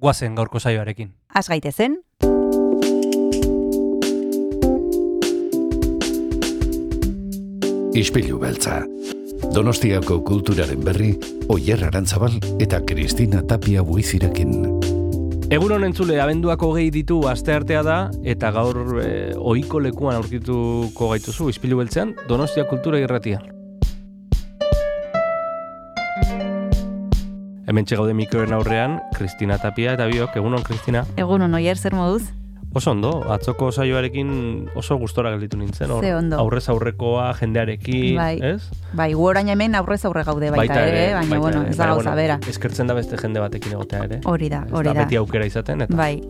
guazen gaurko saioarekin. Az gaitezen, Ispilu beltza. Donostiako kulturaren berri, Oyer Arantzabal eta Kristina Tapia buizirekin. Egun honen entzule, abenduako gehi ditu asteartea da, eta gaur e, ohiko lekuan aurkituko gaituzu, izpilu beltzean, Donostia Kultura Irratia. Hemen txegaude mikroen aurrean, Kristina Tapia eta biok, egunon, Kristina. egun onoier zer moduz? Oso ondo, atzoko saioarekin oso gustora gelditu nintzen. hor. Ze ondo. Aurrez aurrekoa, jendearekin, Bai. ez? Bai, gu orain hemen aurrez aurre gaude baita, ere, baina baita bueno, ez da gauza bera. Eskertzen da beste jende batekin egotea ere. Hori da, Ez hori da. Beti aukera izaten, eta Bai,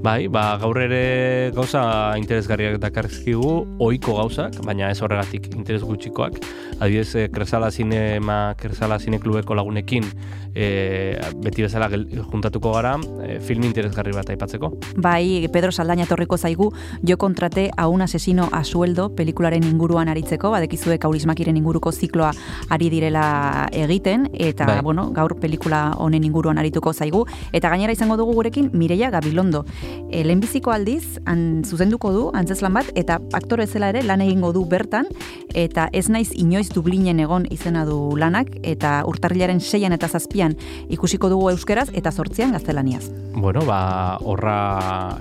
Bai, ba, gaur ere gauza interesgarriak dakarrizkigu, ohiko gauzak, baina ez horregatik interes gutxikoak. Adibidez, eh, Kresala Zinema, Kresala Zineklubeko lagunekin e, beti bezala gel, juntatuko gara e, film interesgarri bat aipatzeko. bai, Pedro Saldaña torriko zaigu, jo kontrate a un asesino a sueldo pelikularen inguruan aritzeko, badekizue kaurismakiren inguruko zikloa ari direla egiten, eta, Bai. bueno, gaur pelikula honen inguruan arituko zaigu, eta gainera izango dugu gurekin Mireia Gabilondo. E, lehenbiziko aldiz, han, zuzenduko du, antzeslan bat, eta aktore zela ere lan egingo du bertan, eta ez naiz inoiz Dublinen egon izena du lanak, eta urtarrilaren seian eta zazpian ikusiko dugu euskeraz, eta sortzian gaztelaniaz. Bueno, ba, horra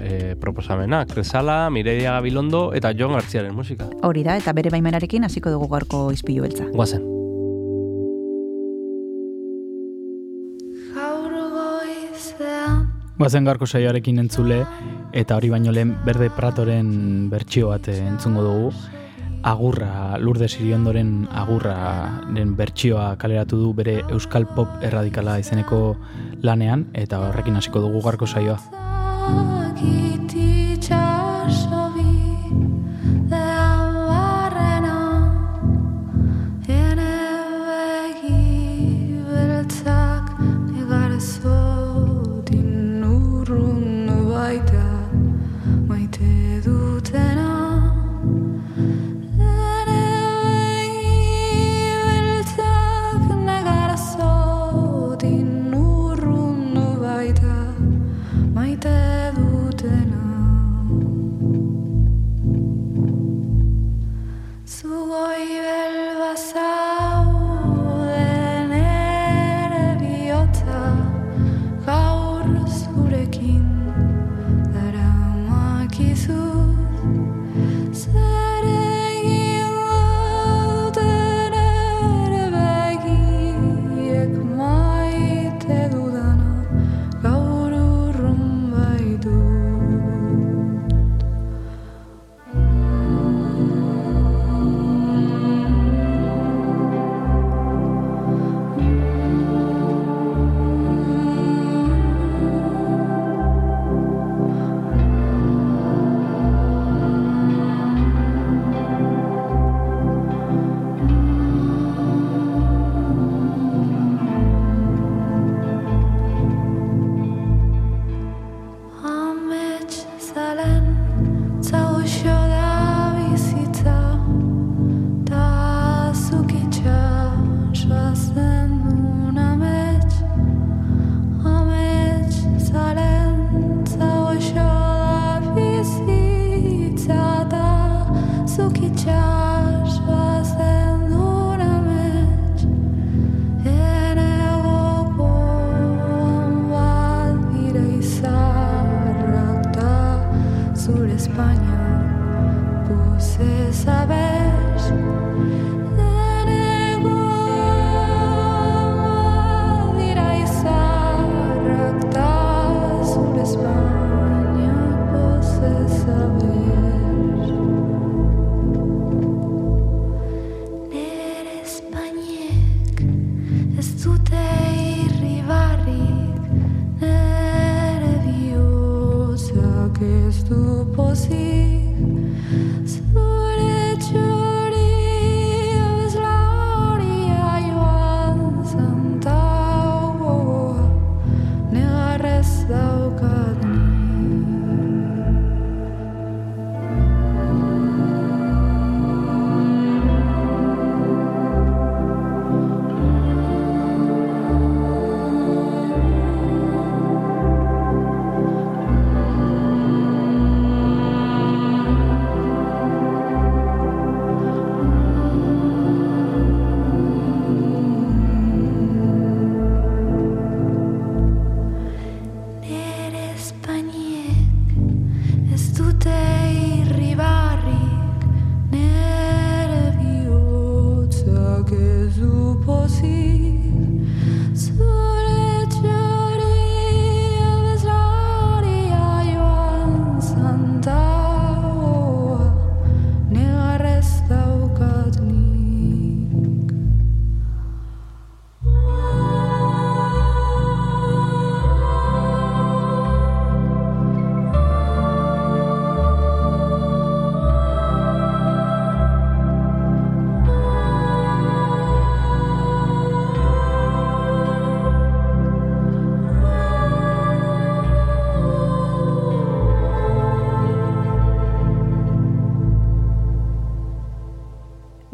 e, proposamena, Kresala, Mireia Gabilondo eta Jon Gartziaren musika. Hori da, eta bere baimenarekin hasiko dugu gaurko izpilu beltza. Guazen. Bazen gaurko saioarekin entzule, eta hori baino lehen berde pratoren bertsio bat eh, entzungo dugu. Agurra, Lourdes Iriondoren agurraren bertsioa kaleratu du bere Euskal Pop erradikala izeneko lanean, eta horrekin hasiko dugu gaurko saioa.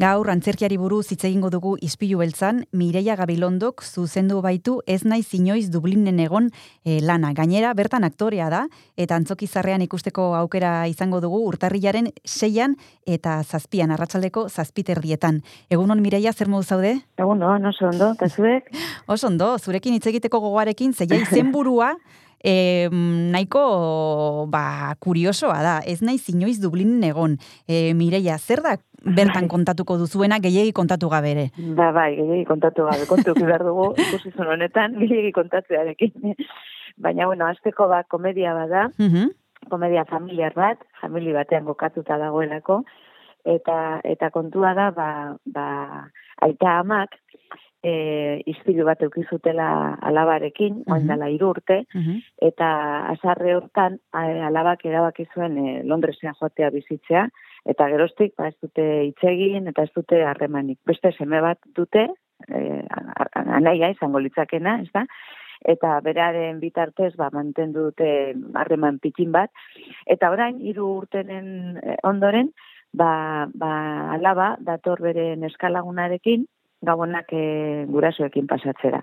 Gaur antzerkiari buruz hitz egingo dugu Ispilu beltzan Mireia Gabilondok zuzendu baitu ez naiz inoiz Dublinen egon eh, lana. Gainera bertan aktorea da eta antzokizarrean ikusteko aukera izango dugu urtarrilaren seian eta zazpian arratsaldeko zazpiterdietan. Egunon Mireia zer modu zaude? Egun no, oso ondo, eta zuek? Oso ondo, zurekin hitz egiteko gogoarekin zeia izenburua E, nahiko ba, kuriosoa da, ez naiz inoiz Dublinen egon. E, Mireia, zer da bertan kontatuko duzuena gehiegi kontatu gabe ere? Ba, bai, gehiagi kontatu gabe, kontu behar dugu, ikusizun honetan, gehiagi kontatzearekin. Baina, bueno, azteko ba, komedia bada, Mhm. komedia familiar bat, famili batean gokatuta dagoelako, eta eta kontua da, ba, ba, aita amak, e, izpilu bat eukizutela alabarekin, Mhm. oin dela hiru urte, Mhm. eta azarre hortan alabak erabaki zuen e, Londresean joatea bizitzea, eta geroztik ba, ez dute hitz egin eta ez dute harremanik. Beste seme bat dute, e, a- anaia izango litzakena, ez da? Eta beraren bitartez ba, mantendu dute harreman pikin bat. Eta orain, hiru urtenen eh, ondoren, ba, ba, alaba dator bere neskalagunarekin, gabonak e, gurasoekin pasatzera.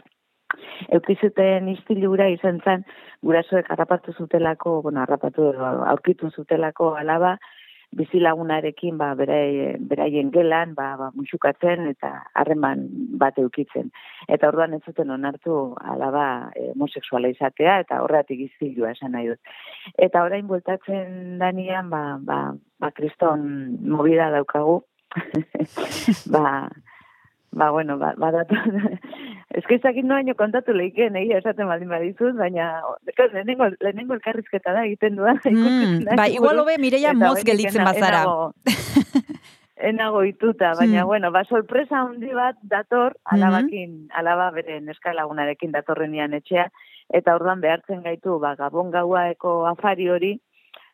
Eukizuten istilura izan zen, gurasoek harrapatu zutelako, bueno, harrapatu edo aurkitu zutelako alaba, bizilagunarekin ba, berai, beraien gelan ba, ba, musukatzen eta harreman bat eukitzen. Eta orduan ez zuten onartu alaba homosexuala izatea eta horretik iztilua esan nahi dut. Eta orain bueltatzen danian, ba, ba, ba kriston movida daukagu, ba, ba, bueno, ba, datu, ez que ezakit noaino kontatu leiken, egia esaten baldin badizut, baina lehenengo, lehenengo elkarrizketa da egiten dudan. Mm, ba, igual hobe Mireia moz ena- bazara. enago- Enago ituta, baina, Hmm. bueno, ba, sorpresa handi bat dator, alabakin, alaba bere neska lagunarekin datorrenian etxea, eta orduan behartzen gaitu, ba, gabon gauaeko afari hori,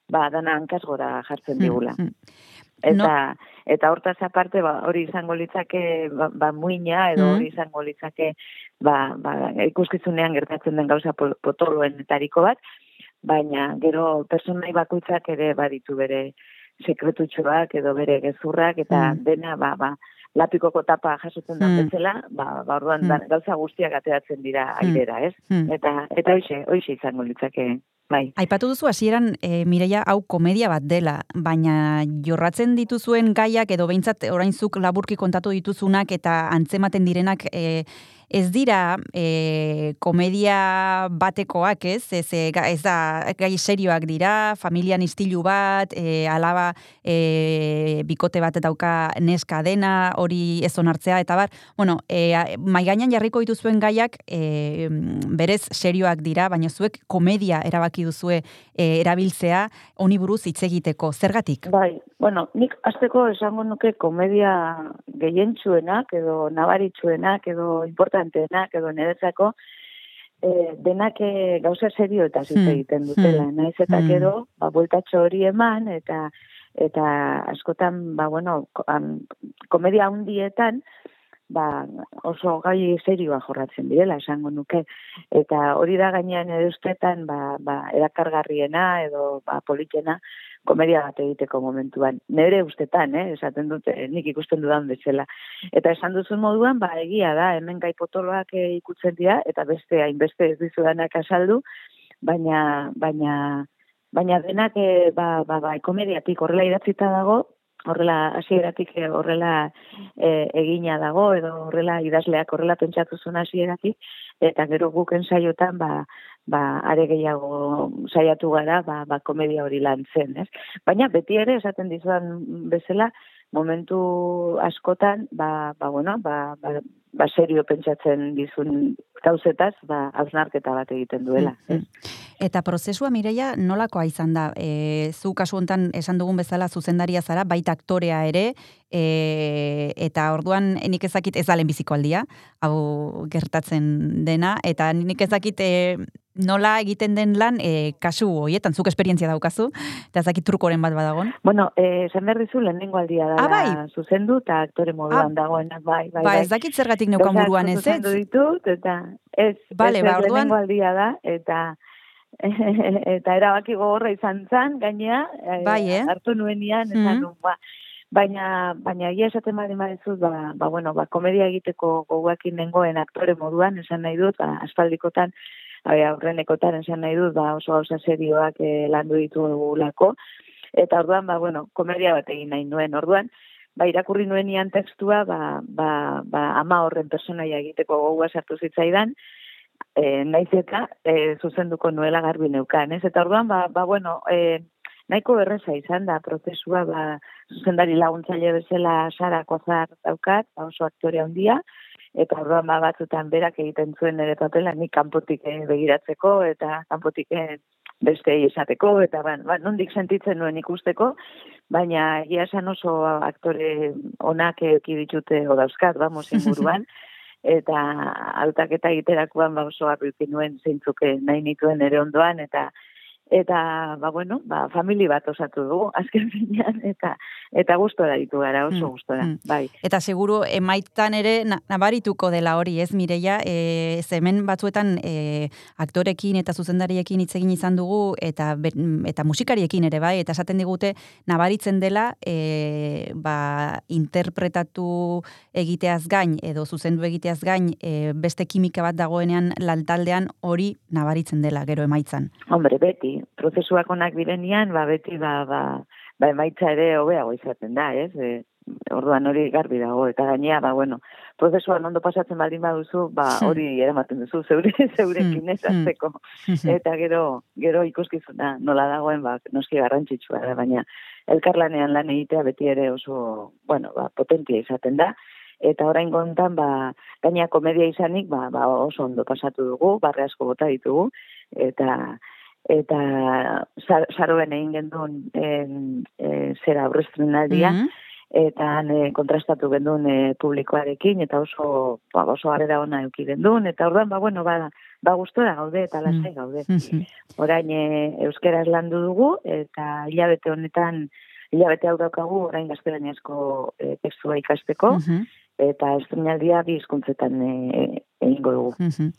ba, dana hankasgora jartzen digula. Mm, mm. Eta, eta hortaz aparte, ba, hori izango litzake, ba, ba muina, edo Mhm. hori izango litzake, ba, ba, ikuskizunean gertatzen den gauza po- potoloenetariko bat, baina gero personai bakoitzak ere baditu bere sekretutxoak edo bere gezurrak, eta Mm. dena, ba, ba, lapikoko tapa jasotzen da Mm. bezala, ba, ba orduan Mm. da- gauza guztiak ateratzen dira Mm. airera, ez? Mm. Eta, eta hoxe, hoxe izango litzake, bai. Aipatu duzu hasieran e, Mireia hau komedia bat dela, baina jorratzen dituzuen gaiak edo behintzat orainzuk laburki kontatu dituzunak eta antzematen direnak e, ez dira e, komedia batekoak, ez? Ez, e, ga- ez da gai serioak dira, familian istilu bat, e, alaba e, bikote bat dauka neska dena, hori ez onartzea, eta bar, bueno, e, a- mai gainean jarriko dituzuen gaiak e, berez serioak dira, baina zuek komedia erabaki duzue e, erabiltzea honi buruz hitz egiteko. Zergatik? Bai, bueno, nik azteko esango nuke komedia gehientsuenak edo nabaritsuenak edo importanteenak edo niretzako e, denak e, gauza serio eta hitz Hmm. egiten dutela, Hmm. naiz eta Hmm. gero, ba, bueltatxo hori eman, eta eta askotan, ba, bueno, komedia hundietan, ba, oso gai serioa jorratzen direla, esango nuke. Eta hori da gainean ere ustetan, ba, ba, erakargarriena edo ba, politena, komedia bat egiteko momentuan. Nere ustetan, eh, esaten dute, nik ikusten dudan bezala. Eta esan duzun moduan, ba, egia da, hemen gai potoloak eh, ikutzen dira, eta beste hainbeste ez dizudanak asaldu, baina, baina, baina denak, eh, ba, ba, ba, komediatik horrela idatzita dago, horrela hasieratik eh, horrela eh, egina dago, edo horrela idazleak horrela pentsatu zuen hasieratik, eta gero guk ensaiotan, ba, ba, are gehiago saiatu gara, ba, ba, komedia hori lantzen, ez? Baina beti ere, esaten dizudan bezala, momentu askotan, ba, ba, bueno, ba, ba, ba serio pentsatzen dizun gauzetaz, ba, hausnarketa bat egiten duela. ez? Eta prozesua Mireia nolakoa izan da? E, zu kasu hontan esan dugun bezala zuzendaria zara, baita aktorea ere, e, eta orduan nik ezakit ez da lehenbiziko aldia, hau gertatzen dena, eta nik ezakit e, nola egiten den lan e, kasu horietan, zuk esperientzia daukazu, eta ezakit trukoren bat badagon. Bueno, eh, esan behar dizu, lehenengo aldia da, Ah, bai. zuzendu, eta aktore moduan dagoena, bai, bai, ba, bai. ez dakit zergatik neukan buruan ez ez. ditut, eta ez, Bale, ez, ba, orduan- lehenengo aldia da, eta eta erabaki gogorra izan zan, gainea, eh, Bai, eh? hartu nuenian, esan Mhm. nun, ba, baina, baina egia esaten bari madizut, ba, ba, bueno, ba, komedia egiteko goguakin nengoen aktore moduan, esan nahi dut, ba, aspaldikotan, Bai, aurrenekotan esan nahi dut, ba, oso gauza serioak eh, landu ditugulako, eta orduan, ba, bueno, komedia bat egin nahi nuen, orduan, ba, irakurri nuenian tekstua, ba, ba, ba, ama horren personaia egiteko gogua sartu zitzaidan, e, naiz eta e, zuzenduko nuela garbi neukan, ez? Eta orduan, ba, ba bueno, e, nahiko erreza izan da prozesua, ba, zuzendari laguntzaile bezala Sara Kozar daukat, ba, oso aktore handia, eta orduan ba, batzutan berak egiten zuen nire papela, nik kanpotik eh, begiratzeko, eta kanpotik eh, beste esateko, eta ba, ba, nondik sentitzen nuen ikusteko, baina egia esan oso aktore onak eki ditute o dauzkat, vamos, inguruan, eta altaketa egiterakoan ba oso arruki nuen zeintzuk eh, nahi nituen ere ondoan, eta eta ba bueno, ba famili bat osatu dugu azken finean eta eta gustora ditu gara, oso Mm, gustora, mm. bai. Eta seguru emaitan ere na- nabarituko dela hori, ez Mireia, e, zemen batzuetan e, aktorekin eta zuzendariekin hitz egin izan dugu eta eta musikariekin ere bai, eta esaten digute nabaritzen dela e, ba, interpretatu egiteaz gain edo zuzendu egiteaz gain e, beste kimika bat dagoenean lantaldean hori nabaritzen dela gero emaitzan. Hombre, beti, prozesuak onak direnean, ba beti ba ba ba emaitza ere hobeago izaten da, ez? E, orduan hori garbi dago eta gainea ba bueno, prozesuan ondo pasatzen baldin baduzu, ba Hmm. hori eramaten duzu zeure zeurekin ez Hmm. azteko. eta gero gero ikuskizuna nola dagoen ba noski garrantzitsua da baina elkarlanean lan egitea beti ere oso bueno ba potentia izaten da eta orain gontan ba gaina komedia izanik ba, ba oso ondo pasatu dugu barre asko bota ditugu eta eta sar- saroen egin gendun en, e, zera aurrestrenaldia Mhm. eta han eh, kontrastatu gendun e, publikoarekin eta oso ba, oso harrera ona eduki gendun eta orduan ba bueno ba ba gustora gaude eta lasai gaude. Mhm. Orain e, euskeraz landu dugu eta hilabete honetan hilabete hau daukagu orain gaztelaniazko e, testua ikasteko Mhm. eta estrenaldia bi hizkuntzetan e, egingo dugu. Mhm.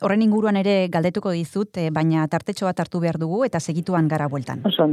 Horren inguruan ere galdetuko dizut, eh, baina tartetxo bat hartu behar dugu eta segituan gara bueltan. Oso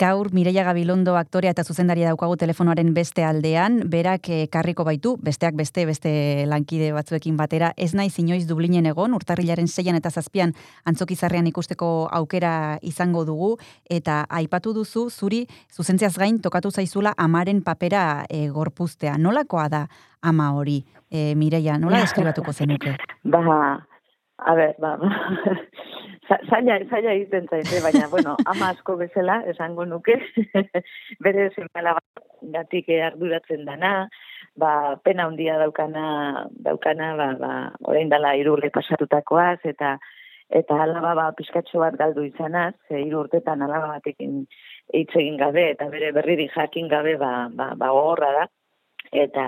Gaur Mireia Gabilondo aktorea eta zuzendaria daukagu telefonoaren beste aldean, berak eh, karriko baitu, besteak beste, beste lankide batzuekin batera, ez naiz inoiz Dublinen egon, urtarrilaren seian eta zazpian antzokizarrean ikusteko aukera izango dugu, eta aipatu duzu, zuri zuzentziaz gain tokatu zaizula amaren papera e, gorpuztea. Nolakoa da ama hori, e, Mireia, nola deskribatuko zenuke? Ba, a ber, ba, za- zaila, zaila egiten zaite, baina, bueno, ama asko bezala, esango nuke, bere zemala gatik arduratzen dana, ba, pena handia daukana, daukana, ba, ba, orain dala irurle pasatutakoaz, eta eta alaba ba, pizkatxo bat galdu izanaz, e, hiru urtetan alaba batekin hitz egin gabe, eta bere berririk jakin gabe, ba, ba, ba gogorra da. Eta,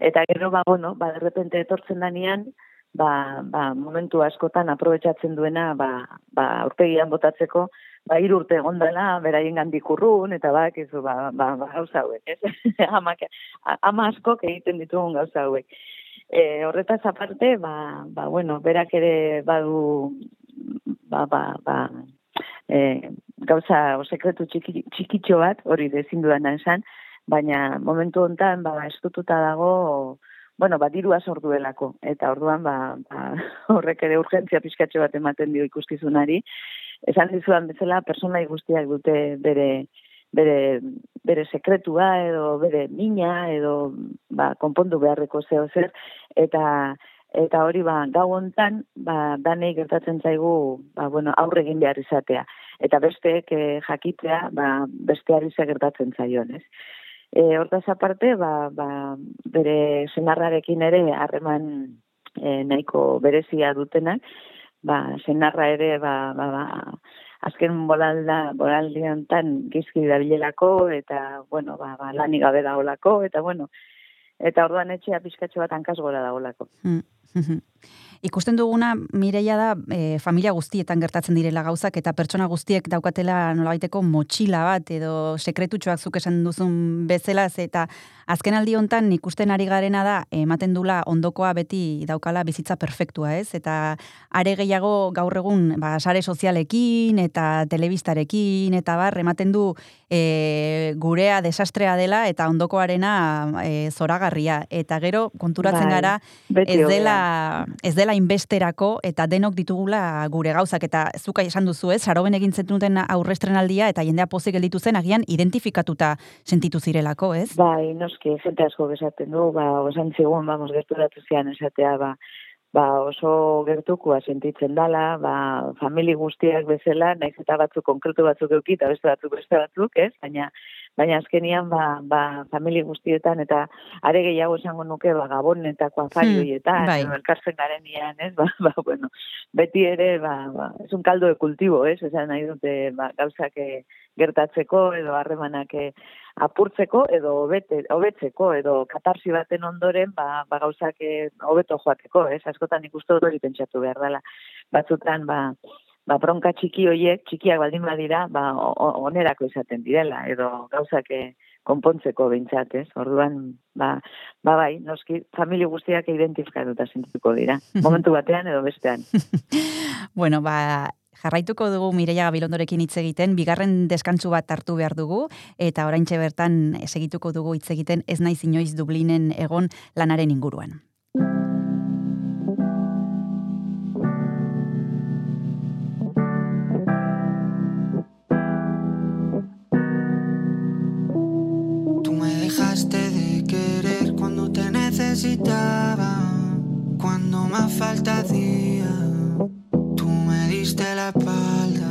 eta gero, ba, bueno, ba, derrepente etortzen danean, ba, ba, momentu askotan aprobetsatzen duena, ba, ba, aurpegian botatzeko, ba, hiru urte egon dela, beraien gandik urrun, eta bak, ez, ba, ba, ba, gauza hauek, ez? Amak, a- ama askok egiten ditugun gauza hauek. E, horretaz aparte, ba, ba, bueno, berak ere badu, ba, ba, ba, e, gauza o sekretu txiki, txikitxo bat, hori ezin dudana esan, baina momentu hontan ba estututa dago bueno, ba dirua sorduelako eta orduan ba, ba horrek ere urgentzia pizkatxo bat ematen dio ikuskizunari. Esan dizudan bezala pertsonai guztiak dute bere bere bere sekretua edo bere mina edo ba konpondu beharreko zeo zer eta eta hori ba gau hontan ba danei gertatzen zaigu ba bueno aurre egin behar izatea eta besteek eh, jakitea ba besteari gertatzen zaion, ez? E, hortaz aparte, ba, ba, bere senarrarekin ere harreman e, nahiko berezia dutenak, ba, senarra ere ba, ba, ba, azken bolalda, bolaldian tan gizki dabilelako, eta, bueno, ba, ba, lanik gabe daolako, eta, bueno, eta orduan etxea pizkatxo bat hankaz gora daolako. Mm, mhm. Ikusten duguna, Mireia da, e, familia guztietan gertatzen direla gauzak, eta pertsona guztiek daukatela nolabaiteko motxila bat, edo sekretutxoak zuk esan duzun bezalaz, eta azken aldi hontan ikusten ari garena da, ematen dula ondokoa beti daukala bizitza perfektua, ez? Eta are gehiago gaur egun, ba, sare sozialekin, eta telebistarekin, eta bar, ematen du e, gurea desastrea dela, eta ondokoarena e, zoragarria. Eta gero, konturatzen Bai, gara, ez dela, ez dela inbesterako eta denok ditugula gure gauzak eta zuka esan duzu ez, saroben egin zenuten aurrestrenaldia eta jendea pozik gelditu zen agian identifikatuta sentitu zirelako, ez? Bai, noski, jente asko esaten du, ba, esan zigun, vamos, gerturatu zian esatea, ba, ba, oso gertukua sentitzen dala, ba, famili guztiak bezala, naiz eta batzuk konkretu batzuk euki, eta beste batzuk beste batzuk, ez? Baina, baina azkenian, ba, ba, famili guztietan, eta are gehiago esango nuke, ba, gabonetako afari Hmm, bai. elkartzen garenian, ez? Ba, ba, bueno, beti ere, ba, ba, es un caldo de cultivo, ez? Esan nahi dute, ba, gauzak eh, gertatzeko, edo harremanak eh, apurtzeko edo hobete, hobetzeko edo katarsi baten ondoren ba, ba gauzak eh, hobeto joateko, ez? Askotan ikuste dut hori pentsatu behar dela. Batzutan ba ba bronka txiki hoiek, txikiak baldin badira, ba onerako izaten direla edo gauzak eh, konpontzeko behintzat, ez? Orduan, ba, ba bai, noski, familia guztiak identifikatuta sentituko dira. Momentu batean edo bestean. Bueno, ba, jarraituko dugu Mireia Gabilondorekin hitz egiten, bigarren deskantzu bat hartu behar dugu, eta oraintxe bertan segituko dugu hitz egiten ez naiz inoiz Dublinen egon lanaren inguruan. Cuando más falta hacía. Tú me diste la espalda.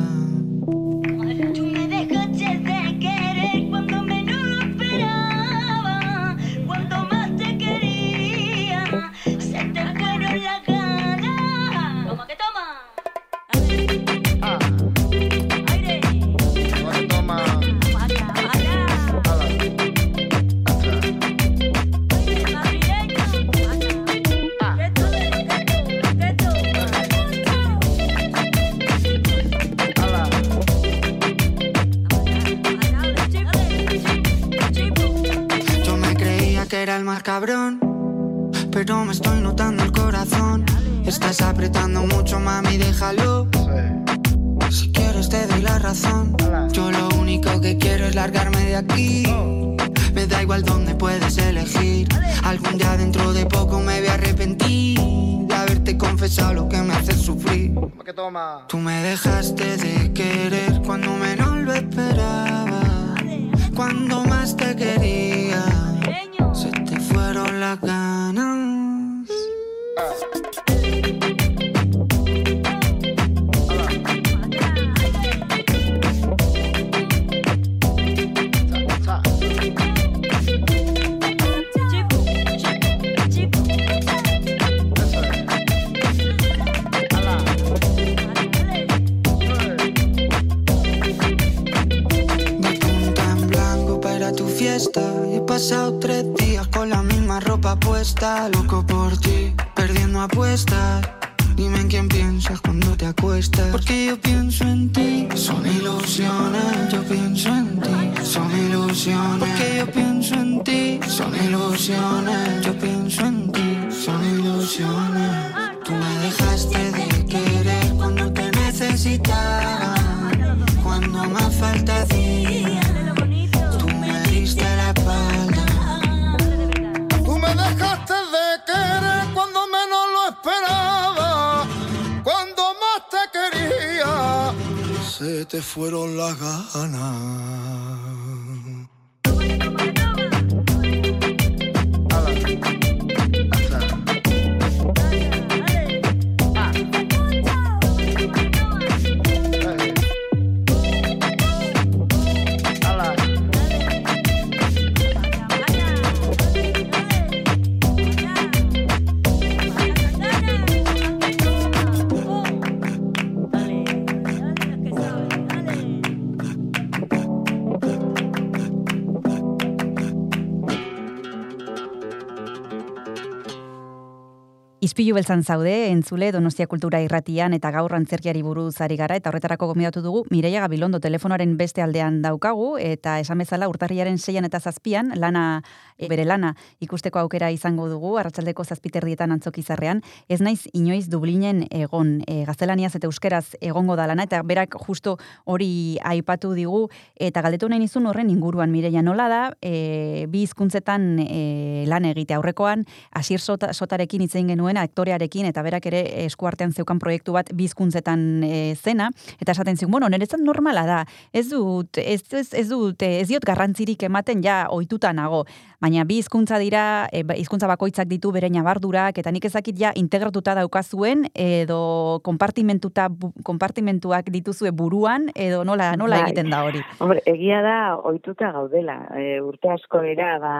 Izpilu beltzan zaude, entzule Donostia Kultura irratian eta gaur antzerkiari buruz ari gara eta horretarako gomidatu dugu Mireia Gabilondo telefonoaren beste aldean daukagu eta esan bezala urtarriaren seian eta zazpian lana bere lana ikusteko aukera izango dugu arratsaldeko zazpiterdietan antzokizarrean ez naiz inoiz Dublinen egon e, gaztelaniaz eta euskeraz egongo da lana eta berak justo hori aipatu digu eta galdetu nahi nizun horren inguruan. Mireia nola da e, bi hizkuntzetan e, lan egite aurrekoan Asier Sota, Sotarekin hitz egin genuen aktorearekin eta berak ere eskuartean zeukan proiektu bat bizkuntzetan e, zena. Eta esaten zigun, bueno, niretzat normala da. Ez dut ez ez, ez dut e, ez diot garrantzirik ematen ja ohituta nago, baina bi hizkuntza dira, e, ba, hizkuntza bakoitzak ditu bere nabardurak eta nik ezakit ja integratuta daukazuen edo konpartimentuta konpartimentuak dituzue buruan edo nola nola Bai. egiten da hori. Hombre, egia da ohituta gaudela. E, urte asko dira ba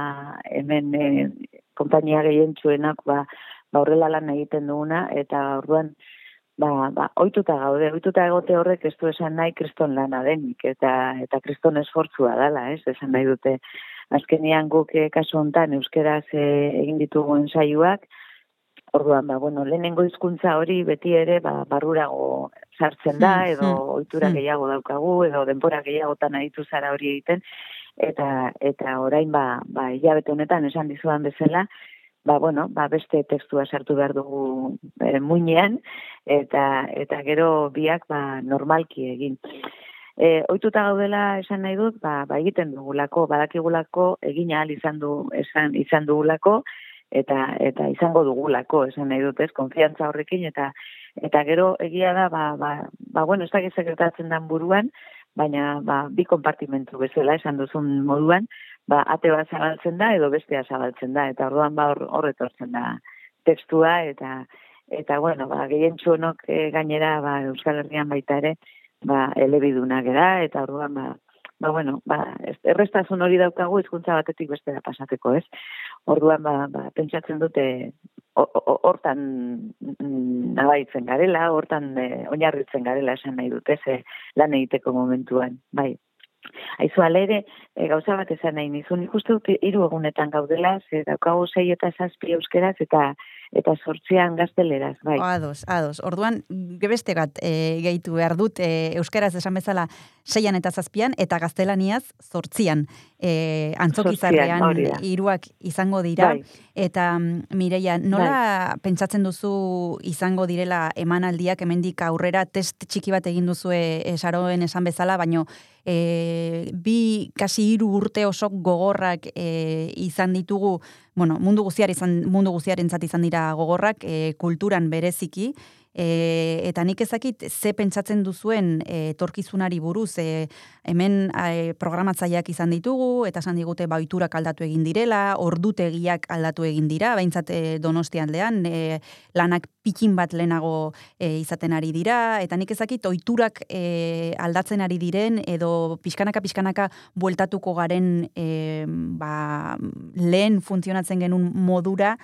hemen e, konpainia gehientsuenak ba ba horrela lan egiten duguna eta orduan ba ba ohituta gaude. Ohituta egote horrek ez du esan nahi kriston lana denik eta eta kriston esfortzua dela, ez? Esan nahi dute azkenean guk eh, kasu hontan euskeraz eh, egin ditugun saioak Orduan, ba, bueno, lehenengo hizkuntza hori beti ere ba, barrurago sartzen da, Hmm, edo hmm, ohitura hmm. gehiago daukagu, edo denbora gehiagotan aditu zara hori egiten, eta eta orain ba, ba hilabete honetan esan dizudan bezala, ba, bueno, ba, beste testua sartu behar dugu e, muinean, eta, eta gero biak ba, normalki egin. E, oituta gaudela esan nahi dut, ba, ba egiten dugulako, badakigulako egin ahal izan du esan izan dugulako eta eta izango dugulako, esan nahi dut, ez, konfiantza horrekin eta eta gero egia da ba ba, ba bueno, ez dakit zer gertatzen dan buruan, baina ba bi konpartimentu bezala esan duzun moduan, ba ate bat zabaltzen da edo bestea zabaltzen da eta orduan ba hor hor etortzen da testua eta eta bueno, ba gehientsuonok e, gainera ba Euskal Herrian baita ere ba elebidunak gara eta orduan ba ba bueno, ba errestasun hori daukagu hizkuntza batetik bestera pasateko, ez? Orduan ba, ba pentsatzen dute ho- ho- hortan mm, nabaitzen garela, hortan eh, oinarritzen garela esan nahi dute ze lan egiteko momentuan, bai. Aizu alere, e, gauza bat esan nahi nizun, ikuste hiru egunetan gaudela, ze daukagu sei eta zazpi euskeraz eta eta sortzean gazteleraz, bai. Ados, ados. Orduan, gebeste bat e, gehitu behar dut, e, euskaraz esan bezala seian eta zazpian, eta gaztelaniaz zortzian. E, antzokizarrean hori da. hiruak izango dira. Bai. Eta, mm, Mireia, nola pentsatzen duzu izango direla emanaldiak hemendik aurrera test txiki bat egin duzue e, Saroen esan bezala, baino e, bi kasi hiru urte oso gogorrak e, izan ditugu, bueno, mundu guztiar izan mundu guztiarentzat izan dira gogorrak, e, kulturan bereziki, e, eta nik ezakit ze pentsatzen duzuen e, etorkizunari buruz, e, hemen e, programatzaileak izan ditugu, eta esan digute baiturak aldatu egin direla, ordutegiak aldatu egin dira, behintzat e, donostian aldean, e, lanak pikin bat lehenago e, izaten ari dira, eta nik ezakit oiturak e, aldatzen ari diren, edo pixkanaka pixkanaka bueltatuko garen e, ba, lehen funtzionatzen genuen modura,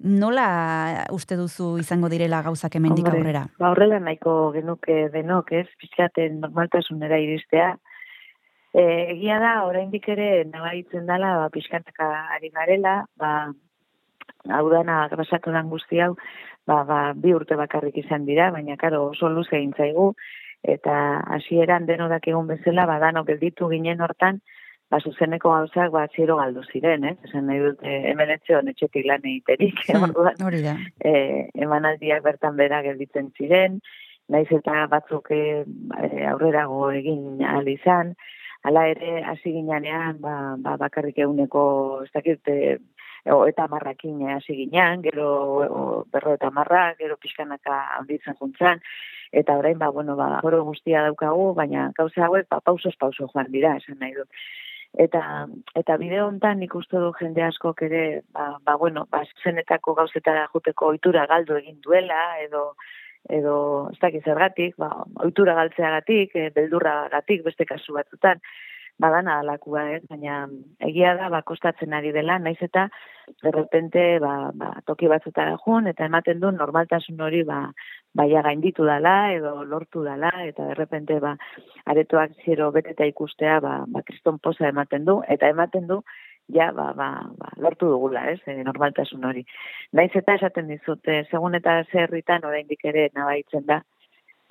nola uste duzu izango direla gauzak hemendik aurrera? Ba horrela nahiko genuke denok, ez? Pixkaten normaltasunera iristea. E, egia da, oraindik ere nabaritzen dela, ba, pixkataka ari garela, ba, hau dana grasatu dan guzti hau, ba, ba, bi urte bakarrik izan dira, baina karo oso luze egin zaigu, eta hasieran denodak egun bezala, ba, danok gelditu ginen hortan, ba, zuzeneko gauzak, ba, ziero galdu ziren, ez? Esan nahi dut, e, hemen etxeon etxetik lan egiterik, orduan, Hori da. e, emanaldiak bertan bera gelditzen ziren, naiz eta batzuk e, e, aurrerago egin ahal izan, hala ere hasi ginean ba, ba, bakarrik eguneko ez dakit e, o, eta marrakin hasi ginean, gero o, berro eta marra, gero pixkanaka handitzen juntzan, eta orain ba, bueno, ba, oro guztia daukagu, baina gauza hauek ba, pausos pauso joan dira, esan nahi dut. Eta, eta bideo hontan nik uste du jende askok ere, ba, ba bueno, ba, zenetako gauzetara juteko ohitura galdu egin duela, edo, edo ez dakit zergatik, ba, ohitura galtzeagatik, e, beldurragatik beste kasu batzutan, badana alakua, ez? baina egia da, ba, kostatzen ari dela, naiz eta de repente, ba, ba, toki batzutara joan, eta ematen du normaltasun hori, ba, baia gainditu dala, edo lortu dala, eta de repente, ba, aretoak zero beteta ikustea, ba, ba, kriston posa ematen du, eta ematen du, ja, ba, ba, ba, lortu dugula, ez, e, normaltasun hori. Naiz eta esaten dizut, e, segun eta zerritan oraindik ere nabaitzen da,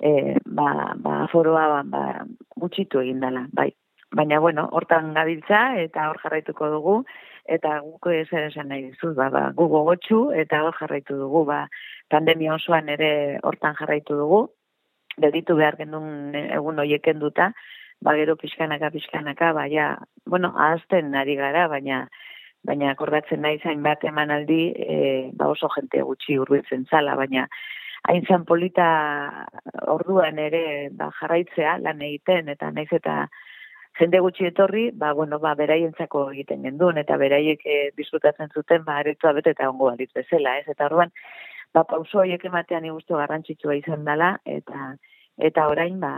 e, ba, ba, aforoa ba, ba, gutxitu egin dela, bai. Baina, bueno, hortan gabiltza eta hor jarraituko dugu, eta guk zer esan nahi dizut, ba, ba, gu gogotxu eta hor jarraitu dugu, ba, pandemia osoan ere hortan jarraitu dugu, gelditu behar gendun egun hoiek kenduta, ba, gero pixkanaka, pixkanaka, ba, ja, bueno, ahazten ari gara, baina, baina akordatzen nahi zain bat emanaldi, e, ba oso jente gutxi hurbiltzen zala, baina hain zan polita orduan ere ba, jarraitzea lan egiten, eta naiz eta jende gutxi etorri, ba, bueno, ba, beraientzako egiten gendun, eta beraiek e, disfrutatzen zuten, ba, aretua bete eta ongo balitz bezala, ez? Eta orduan, ba, pauso horiek ematean igustu garrantzitsua izan dela, eta eta orain, ba,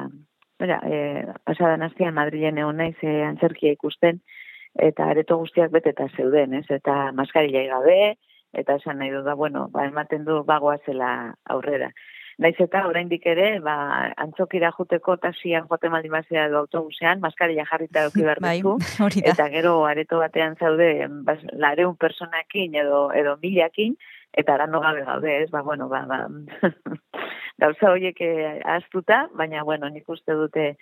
Bera, e, pasadan astian Madrilen egon naiz e, antzerkia ikusten, eta areto guztiak beteta zeuden, ez? Eta maskarilla gabe, eta esan nahi dut da, bueno, ba, ematen du bagoa zela aurrera. Naiz eta oraindik ere, ba, antzokira juteko tasian joate maldi mazera du autobusean, maskarilla jarrita duki behar Bai, duzu, eta gero areto batean zaude, bas, lareun personakin edo, edo milakin, eta arano gabe gaude, ez? Ba, bueno, ba, ba, gauza horiek eh, ahaztuta, baina, bueno, nik uste dute,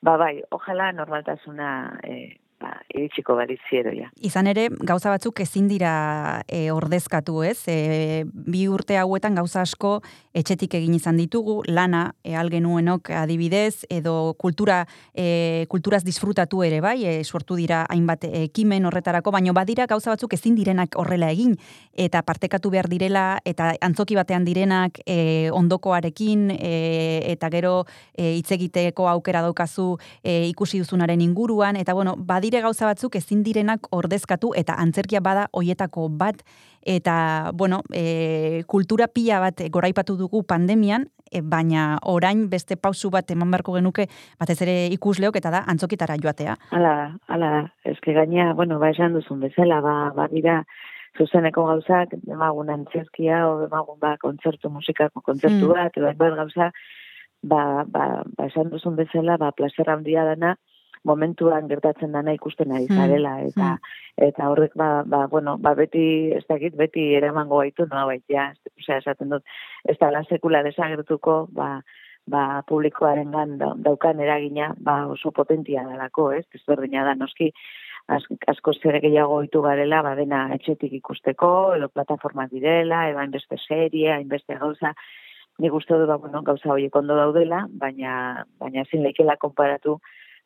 ba, bai, ojala normaltasuna eh, ba, iritsiko balitziero, ja. Izan ere, gauza batzuk ezin dira e, ordezkatu, ez? E, bi urte hauetan gauza asko etxetik egin izan ditugu, lana e, algenuenok adibidez, edo kultura, e, kulturaz disfrutatu ere bai, e, sortu dira hainbat ekimen horretarako, baino badira gauza batzuk ezin direnak horrela egin, eta partekatu behar direla, eta antzoki batean direnak e, ondokoarekin, e, eta gero e, hitz egiteko aukera daukazu e, ikusi duzunaren inguruan, eta bueno, badire gauza batzuk ezin direnak ordezkatu, eta antzerkia bada hoietako bat, eta, bueno, e, kultura pila bat goraipatu dugu pandemian, e, baina orain beste pausu bat eman beharko genuke, batez ere ikusleok, eta da antzokitara joatea. Hala, hala, eske gaina, bueno, ba esan duzun bezala, ba, ba dira, zuzeneko gauzak, emagun antzerkia, o emagun ba, kontzertu musikako kontzertu Mm. bat, edo hainbat gauza, ba, ba, ba esan duzun bezala, ba, placer handia dana, momentuan gertatzen dana ikusten ari Mm. zarela, eta eta horrek, ba, ba, bueno, ba, beti, ez dakit, beti eramango gaitu, no, baitia, osea, esaten dut, ez da sekula desagertuko, ba, ba, publikoaren gan daukan eragina, ba, oso potentia dalako, ez, ezberdina da, noski, asko zer gehiago ohitu garela, ba, dena etxetik ikusteko, edo plataformak direla, edo hainbeste serie, hainbeste gauza, nik uste dut, ba, bueno, gauza horiek ondo daudela, baina, baina ezin leikela konparatu,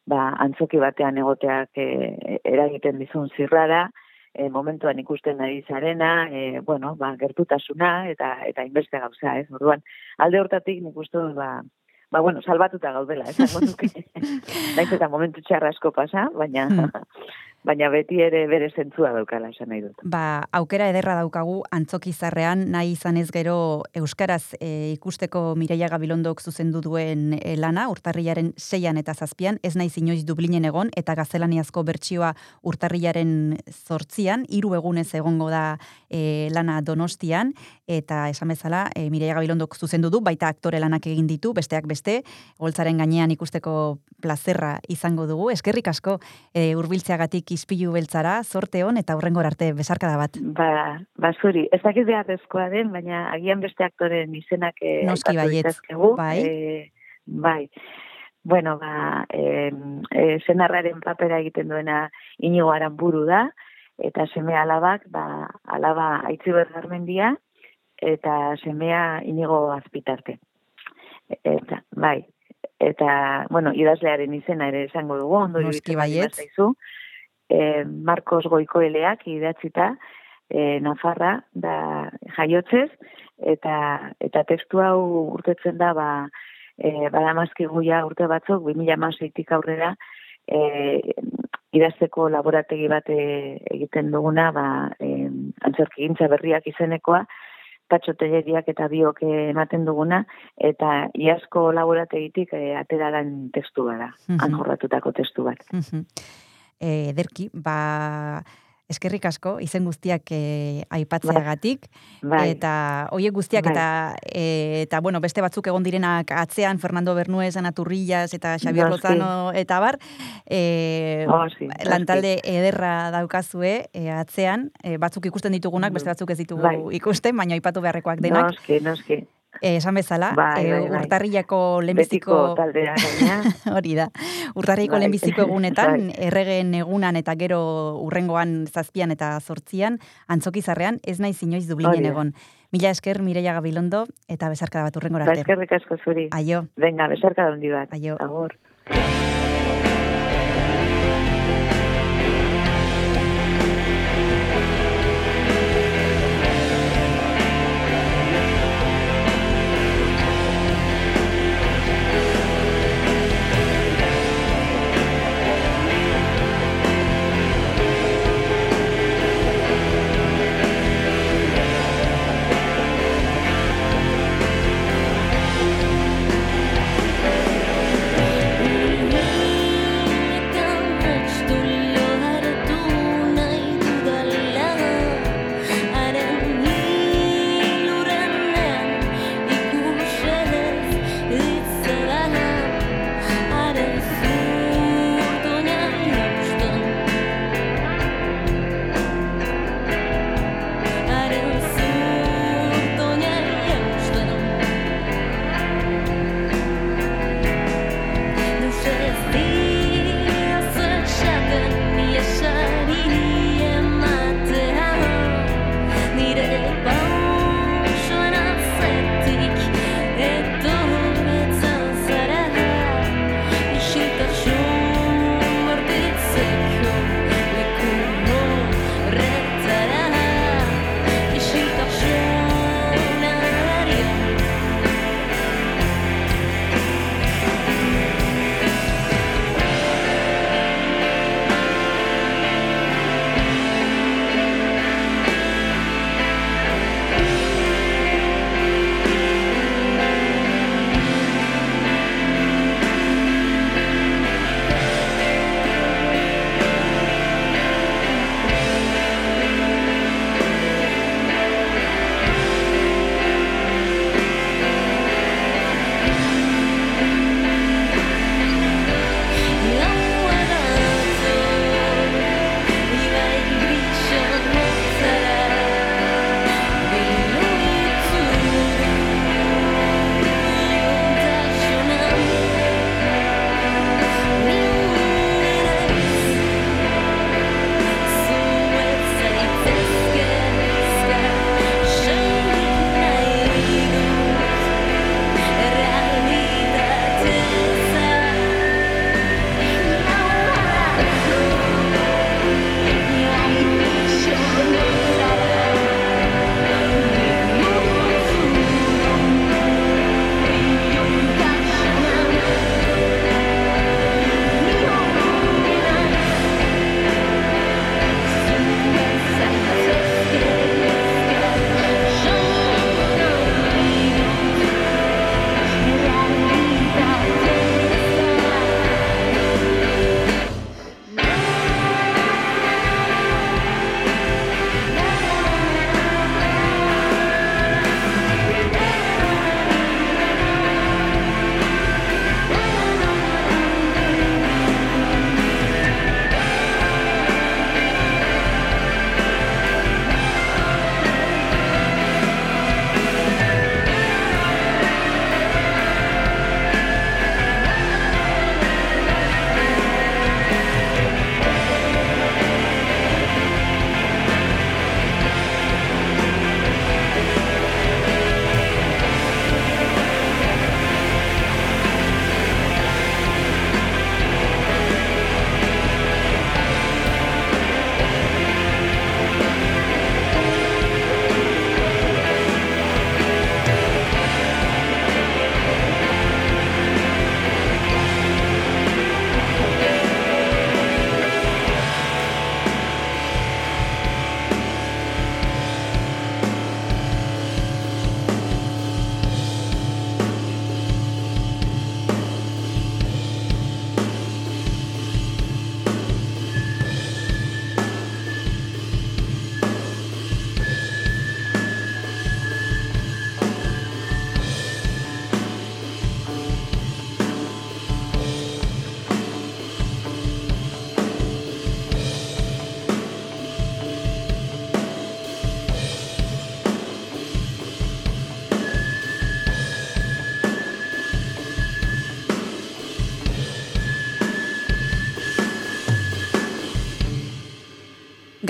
ba, antzoki batean egoteak e, eragiten dizun zirrara, e, momentuan ikusten ari zarena, e, bueno, ba, gertutasuna, eta eta inbeste gauza, ez? Orduan, alde hortatik nik uste ba, ba, bueno, salbatuta gaudela, esango nuke. Naiz eta momentu txarra asko pasa, baina, baina beti ere bere zentzua daukala, esan nahi dut. Ba, aukera ederra daukagu antzokizarrean, nahi izan ez gero Euskaraz e, ikusteko Mireia Gabilondok zuzendu duen e, lana, urtarrilaren seian eta zazpian, ez naiz inoiz Dublinen egon, eta gaztelaniazko bertsioa urtarrilaren zortzian, hiru egunez egongo da e, lana donostian, eta esan bezala, e, Mireia Gabilondok zuzendu du, baita aktore lanak egin ditu, besteak beste, holtzaren gainean ikusteko plazerra izango dugu. Eskerrik asko e, urbiltzeagatik ispilu beltzara, zorte hon, eta hurrengor arte besarkada bat. Ba, ba zuri, ez dakit beharrezkoa den, baina agian beste aktoren izenak eh, Noski ditzakegu. bai. Eh, bai. Bueno, ba, eh, eh, senarraren papera egiten duena inigo aranburu da, eta seme alabak, ba, alaba aitziber garmendia, eta semea inigo azpitarte. Eta, bai, eta, bueno, idazlearen izena ere esango dugu, ondo Noski iruditzen baldin Eh, Marcos Goikoeleak idatzita, eh, Nafarra da jaiotzez, eta, eta testu hau urtetzen da, ba, eh, badamazkigu ja urte batzuk, 2006tik aurrera, eh, idazteko laborategi bat egiten duguna, ba, eh, antzerkigintza berriak izenekoa, patxo eta biok ematen duguna, eta iazko laborategitik eh, atera testu gara, han jorratutako testu bat. Mhm. E, ederki, ba, eskerrik asko, izen guztiak e, aipatzeagatik, Bai. eta hoiek guztiak, Bai. eta, e, eta bueno, beste batzuk egon direnak atzean, Fernando Bernuez, Ana Turrillas, eta Xavier Noski. Lozano, eta bar, e, Oh, noski. lantalde ederra daukazue e, atzean, e, batzuk ikusten ditugunak, beste batzuk ez ditugu Bai. ikusten, baina aipatu beharrekoak denak. Noski, noski. Eh, esan bezala, Bai, eh, bai, bai. urtarrilako lehenbiziko... Taldea. Hori da. Urtarriko Bai. lehenbiziko egunetan, Bai. erregen egunan eta gero urrengoan zazpian eta zortzian, antzokizarrean ez naiz inoiz dublinen egon. Mila esker Mireia Gabilondo eta besarkada bat urrengora Ba, arte. eskerrik asko zuri. Aio. Venga, besarka da hundi bat. Aio. Agur.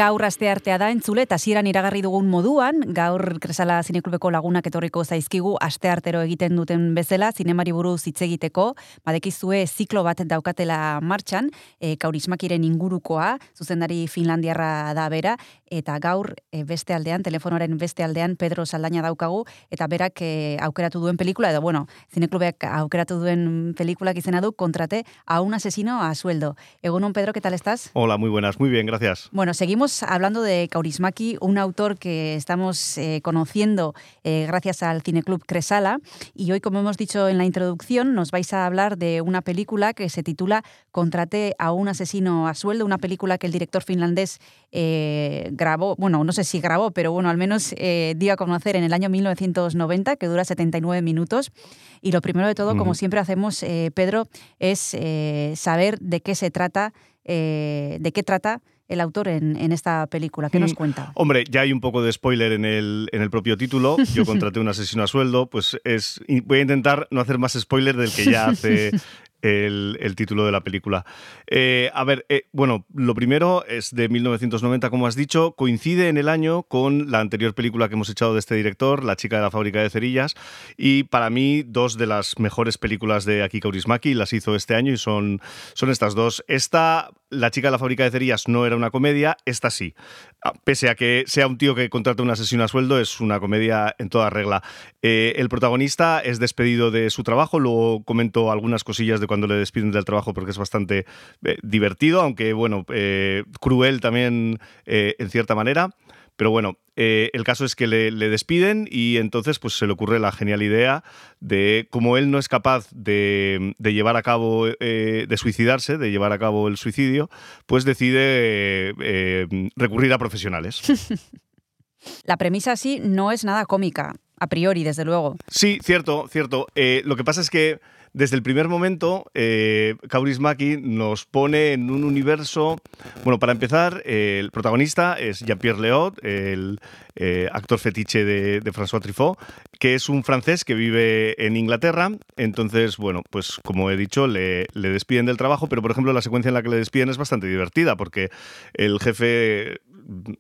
Gaur aste artea da entzule eta hasieran iragarri dugun moduan, gaur Kresala Zineklubeko lagunak etorriko zaizkigu aste artero egiten duten bezala zinemari buruz hitz egiteko, badekizue ziklo bat daukatela martxan, e, kaurismakiren ingurukoa, zuzendari Finlandiarra da bera, eta gaur e, beste aldean, telefonoaren beste aldean Pedro Saldaña daukagu, eta berak e, aukeratu duen pelikula, edo bueno, Zineklubek aukeratu duen pelikulak izena du, kontrate a un asesino a sueldo. Egunon, Pedro, ¿qué tal estás? Hola, muy buenas, muy bien, gracias. Bueno, seguimos hablando de Kaurismaki, un autor que estamos eh, conociendo eh, gracias al Cineclub Cresala. Y hoy, como hemos dicho en la introducción, nos vais a hablar de una película que se titula Contraté a un asesino a sueldo, una película que el director finlandés eh, grabó, bueno, no sé si grabó, pero bueno, al menos dio a conocer en el año 1990, que dura 79 minutos. Y lo primero de todo, como siempre hacemos, Pedro, es saber de qué se trata, de qué trata el autor en, en esta película. ¿Qué nos Mm, cuenta? Hombre, ya hay un poco de spoiler en el, en el propio título. Yo contraté un asesino a sueldo, pues es. Voy a intentar no hacer más spoiler del que ya hace el, el título de la película. Eh, a ver, eh, bueno, lo primero es de 1990, como has dicho, coincide en el año con la anterior película que hemos echado de este director, La chica de la fábrica de cerillas, y para mí dos de las mejores películas de Aki Kaurismäki las hizo este año y son, son estas dos. Esta, La chica de la fábrica de cerillas, no era una comedia, esta sí. Ah, Pese a que sea un tío que contrata un asesino a sueldo, es una comedia en toda regla. Eh, el protagonista es despedido de su trabajo, luego comento algunas cosillas de cuando le despiden del trabajo porque es bastante eh, divertido, aunque bueno, eh, cruel también en cierta manera. Pero bueno, eh, el caso es que le, le despiden y entonces pues se le ocurre la genial idea de como él no es capaz de, de llevar a cabo, eh, de suicidarse, de llevar a cabo el suicidio, pues decide eh, recurrir a profesionales. La premisa sí no es nada cómica, a priori, desde luego. Sí, cierto, cierto. Lo que pasa es que desde el primer momento, eh, Kaurismäki nos pone en un universo. Bueno, para empezar, el protagonista es Jean-Pierre Léaud, el eh, actor fetiche de, de François Truffaut, que es un francés que vive en Inglaterra. Entonces, bueno, pues como he dicho, le, le despiden del trabajo, pero por ejemplo, la secuencia en la que le despiden es bastante divertida porque el jefe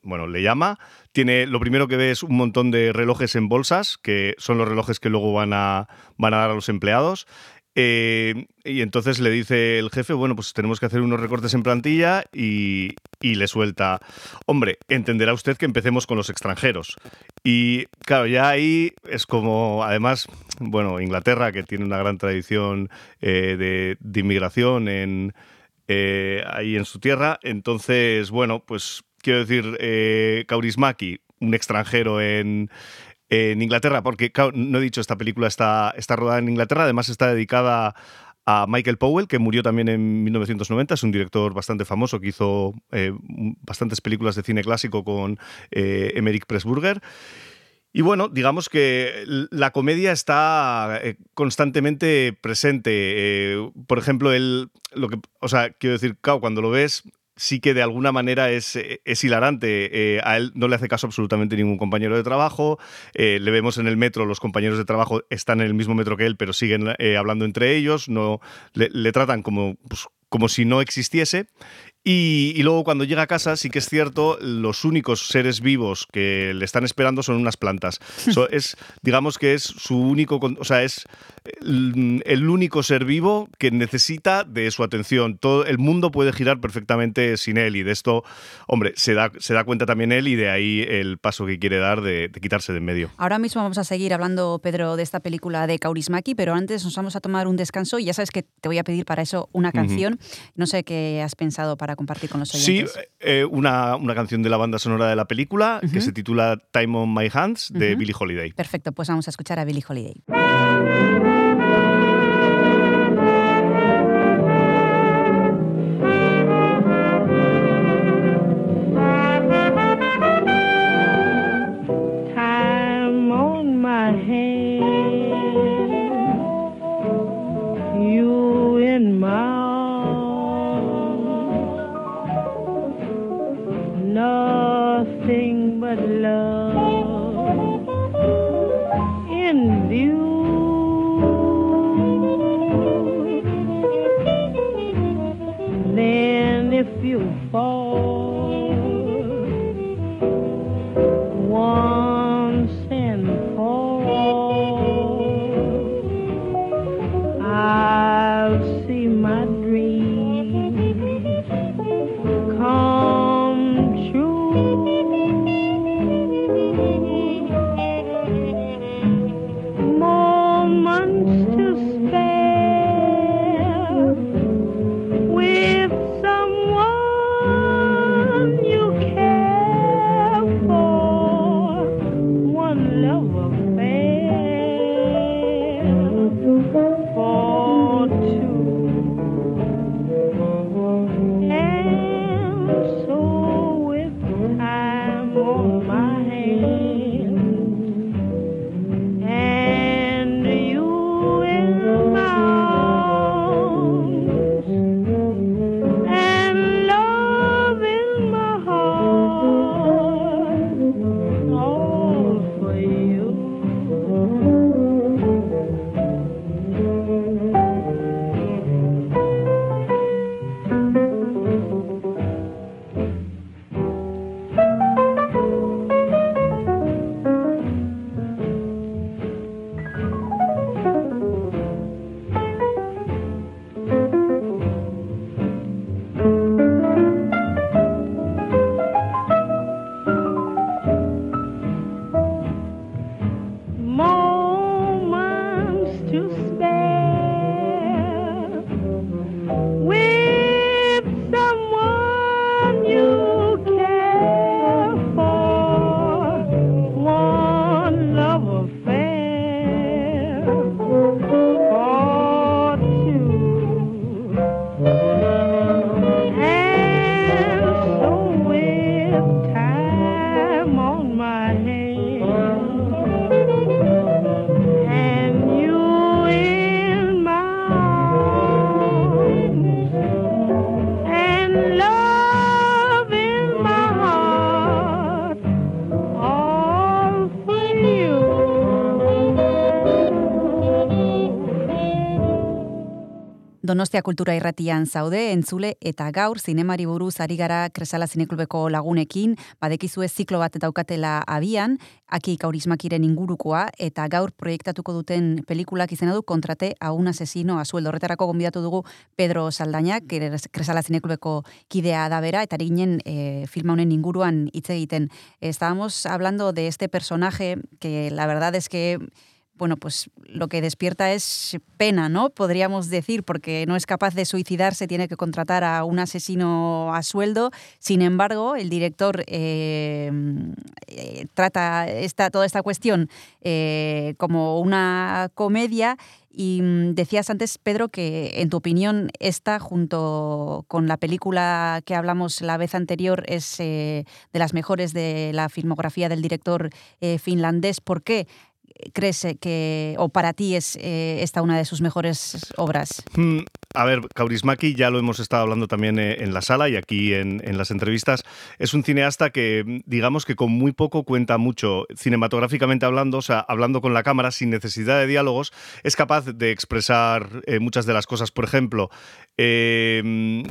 bueno, le llama, tiene lo primero que ve es un montón de relojes en bolsas, que son los relojes que luego van a, van a dar a los empleados. Eh, y entonces le dice el jefe, bueno, pues tenemos que hacer unos recortes en plantilla y, y le suelta, hombre, entenderá usted que empecemos con los extranjeros. Y claro, ya ahí es como, además, bueno, Inglaterra, que tiene una gran tradición eh, de, inmigración en, eh, ahí en su tierra, entonces, bueno, pues quiero decir, eh, Kaurismäki, un extranjero en, en Inglaterra, porque claro, no he dicho, esta película está, está rodada en Inglaterra, además está dedicada a Michael Powell, que murió también en 1990, es un director bastante famoso que hizo eh, bastantes películas de cine clásico con eh, Pressburger. Y bueno, digamos que la comedia está eh, constantemente presente. Eh, por ejemplo, el, lo que, o sea, quiero decir, claro, cuando lo ves, sí que de alguna manera es, es hilarante. Eh, a él no le hace caso absolutamente ningún compañero de trabajo. Eh, le vemos en el metro, los compañeros de trabajo están en el mismo metro que él, pero siguen eh, hablando entre ellos. No, le, le tratan como, pues, como si no existiese. Y, y, luego cuando llega a casa sí que es cierto, los únicos seres vivos que le están esperando son unas plantas. So, es, digamos que es su único, o sea, es el, el, único ser vivo que necesita de su atención. Todo el mundo puede girar perfectamente sin él y de esto, hombre, se da, se da cuenta también él y de ahí el paso que quiere dar de, de quitarse de en medio. Ahora mismo vamos a seguir hablando, Pedro, de esta película de Kaurismäki, pero antes nos vamos a tomar un descanso y ya sabes que te voy a pedir para eso una canción. Uh -huh. No sé qué has pensado para compartir con los oyentes. Sí, eh, una, una, canción de la banda sonora de la película uh -huh. que se titula Time on My Hands de uh -huh. Billie Holiday. Perfecto, pues vamos a escuchar a Billie Holiday. Love in view. Donostia Kultura Irratian zaude, entzule eta gaur zinemari buruz ari gara Kresala Zineklubeko lagunekin, badekizue ziklo bat daukatela abian, aki kaurismakiren ingurukoa, eta gaur proiektatuko duten pelikulak izena du kontrate a un asesino a sueldo. Horretarako gonbidatu dugu Pedro Saldainak, Kresala Zineklubeko kidea da bera, eta ginen e, filma honen inguruan hitz egiten. Estábamos hablando de este personaje que la verdad es que bueno, pues lo que despierta es pena, ¿no? Podríamos decir, porque no es capaz de suicidarse, tiene que contratar a un asesino a sueldo. Sin embargo, el director eh, eh, trata esta, toda esta cuestión eh, como una comedia. Y mm, decías antes, Pedro, que en tu opinión esta, junto con la película que hablamos la vez anterior, es de las mejores de la filmografía del director finlandés. ¿Por qué? Crees eh, que, o para ti es eh, esta una de sus mejores obras? Mm, A ver, Kaurismaki ya lo hemos estado hablando también eh, en la sala y aquí en, las entrevistas. Es un cineasta que, digamos que con muy poco cuenta mucho cinematográficamente hablando, o sea, hablando con la cámara sin necesidad de diálogos, es capaz de expresar muchas de las cosas. Por ejemplo, eh, mm,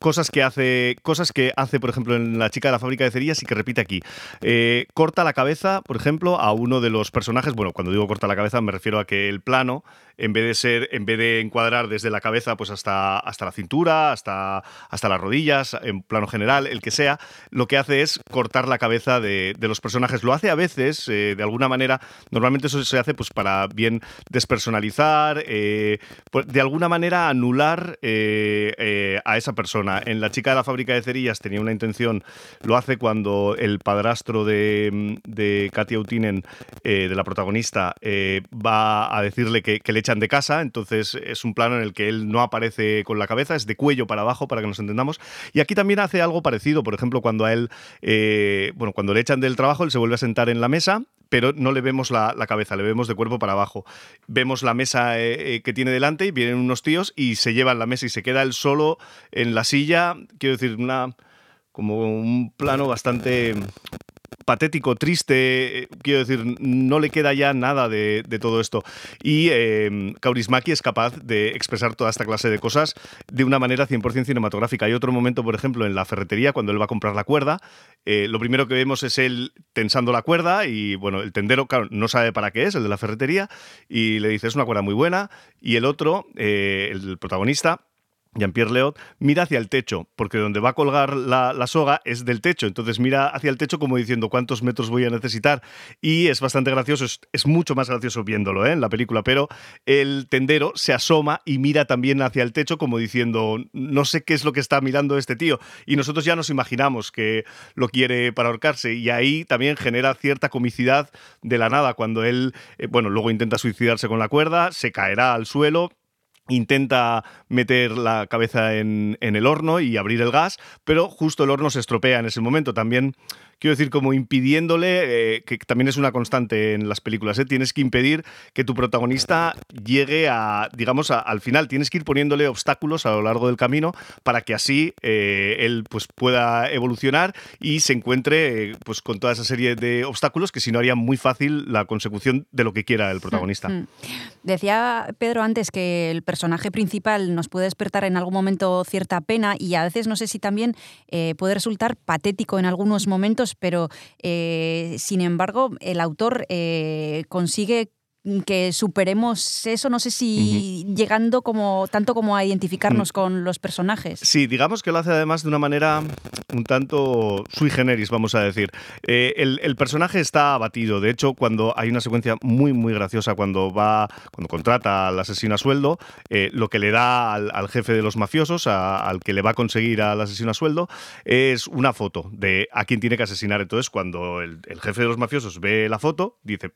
cosas que hace cosas que hace por ejemplo en la chica de la fábrica de cerillas y que repite aquí. Eh, corta la cabeza por ejemplo a uno de los personajes bueno cuando digo corta la cabeza me refiero a que el plano en vez de ser en vez de encuadrar desde la cabeza pues hasta hasta la cintura hasta hasta las rodillas en plano general el que sea lo que hace es cortar la cabeza de, de los personajes lo hace a veces eh, de alguna manera normalmente eso se hace pues para bien despersonalizar eh, pues, de alguna manera anular eh, a esa persona. En La chica de la fábrica de cerillas tenía una intención, lo hace cuando el padrastro de, de Katia Utinen, de la protagonista, va a decirle que, que le de casa, entonces es un plano en el que él no aparece con la cabeza, es de cuello para abajo, para que nos entendamos. Y aquí también hace algo parecido, por ejemplo, cuando a él, eh, bueno, cuando le echan del trabajo, él se vuelve a sentar en la mesa pero no le vemos la, la cabeza, le vemos de cuerpo para abajo. Vemos la mesa eh, eh, que tiene delante y vienen unos tíos y se llevan la mesa y se queda él solo en la silla. Quiero decir, una como un plano bastante patético, triste, eh, quiero decir, no le queda ya nada de, todo esto. Y eh, Kaurismäki es capaz de expresar toda esta clase de cosas de una manera 100% cinematográfica. Hay otro momento, por ejemplo, en la ferretería, cuando él va a comprar la cuerda, eh, lo primero que vemos es él tensando la cuerda y, bueno, el tendero, claro, no sabe para qué es, el de la ferretería, y le dice, es una cuerda muy buena, y el otro, eh, el protagonista, Jean-Pierre Leot, mira hacia el techo, porque donde va a colgar la, soga es del techo, entonces mira hacia el techo como diciendo cuántos metros voy a necesitar y es bastante gracioso, es, es mucho más gracioso viéndolo ¿eh? en la película, pero el tendero se asoma y mira también hacia el techo como diciendo no sé qué es lo que está mirando este tío y nosotros ya nos imaginamos que lo quiere para ahorcarse y ahí también genera cierta comicidad de la nada. Cuando él, eh, bueno, luego intenta suicidarse con la cuerda, se caerá al suelo, intenta meter la cabeza en, en, el horno y abrir el gas, pero justo el horno se estropea en ese momento. También, quiero decir, como impidiéndole, eh, que también es una constante en las películas, ¿eh? tienes que impedir que tu protagonista llegue a, digamos, a, al final. Tienes que ir poniéndole obstáculos a lo largo del camino para que así eh, él pues, pueda evolucionar y se encuentre pues, con toda esa serie de obstáculos que si no haría muy fácil la consecución de lo que quiera el protagonista. Mm. Decía Pedro antes que el personaje principal nos puede despertar en algún momento cierta pena y a veces no sé si también puede resultar patético en algunos momentos, pero eh, sin embargo el autor eh, consigue que superemos eso, no sé si uh -huh. llegando como tanto como a identificarnos uh -huh. con los personajes. Sí, digamos que lo hace además de una manera un tanto sui generis, vamos a decir. Eh, el, el, personaje está abatido, de hecho, cuando hay una secuencia muy, muy graciosa, cuando va, cuando contrata al asesino a sueldo, eh, lo que le da al, al jefe de los mafiosos, a, al que le va a conseguir al asesino a sueldo, es una foto de a quién tiene que asesinar. Entonces, cuando el, el jefe de los mafiosos ve la foto, dice,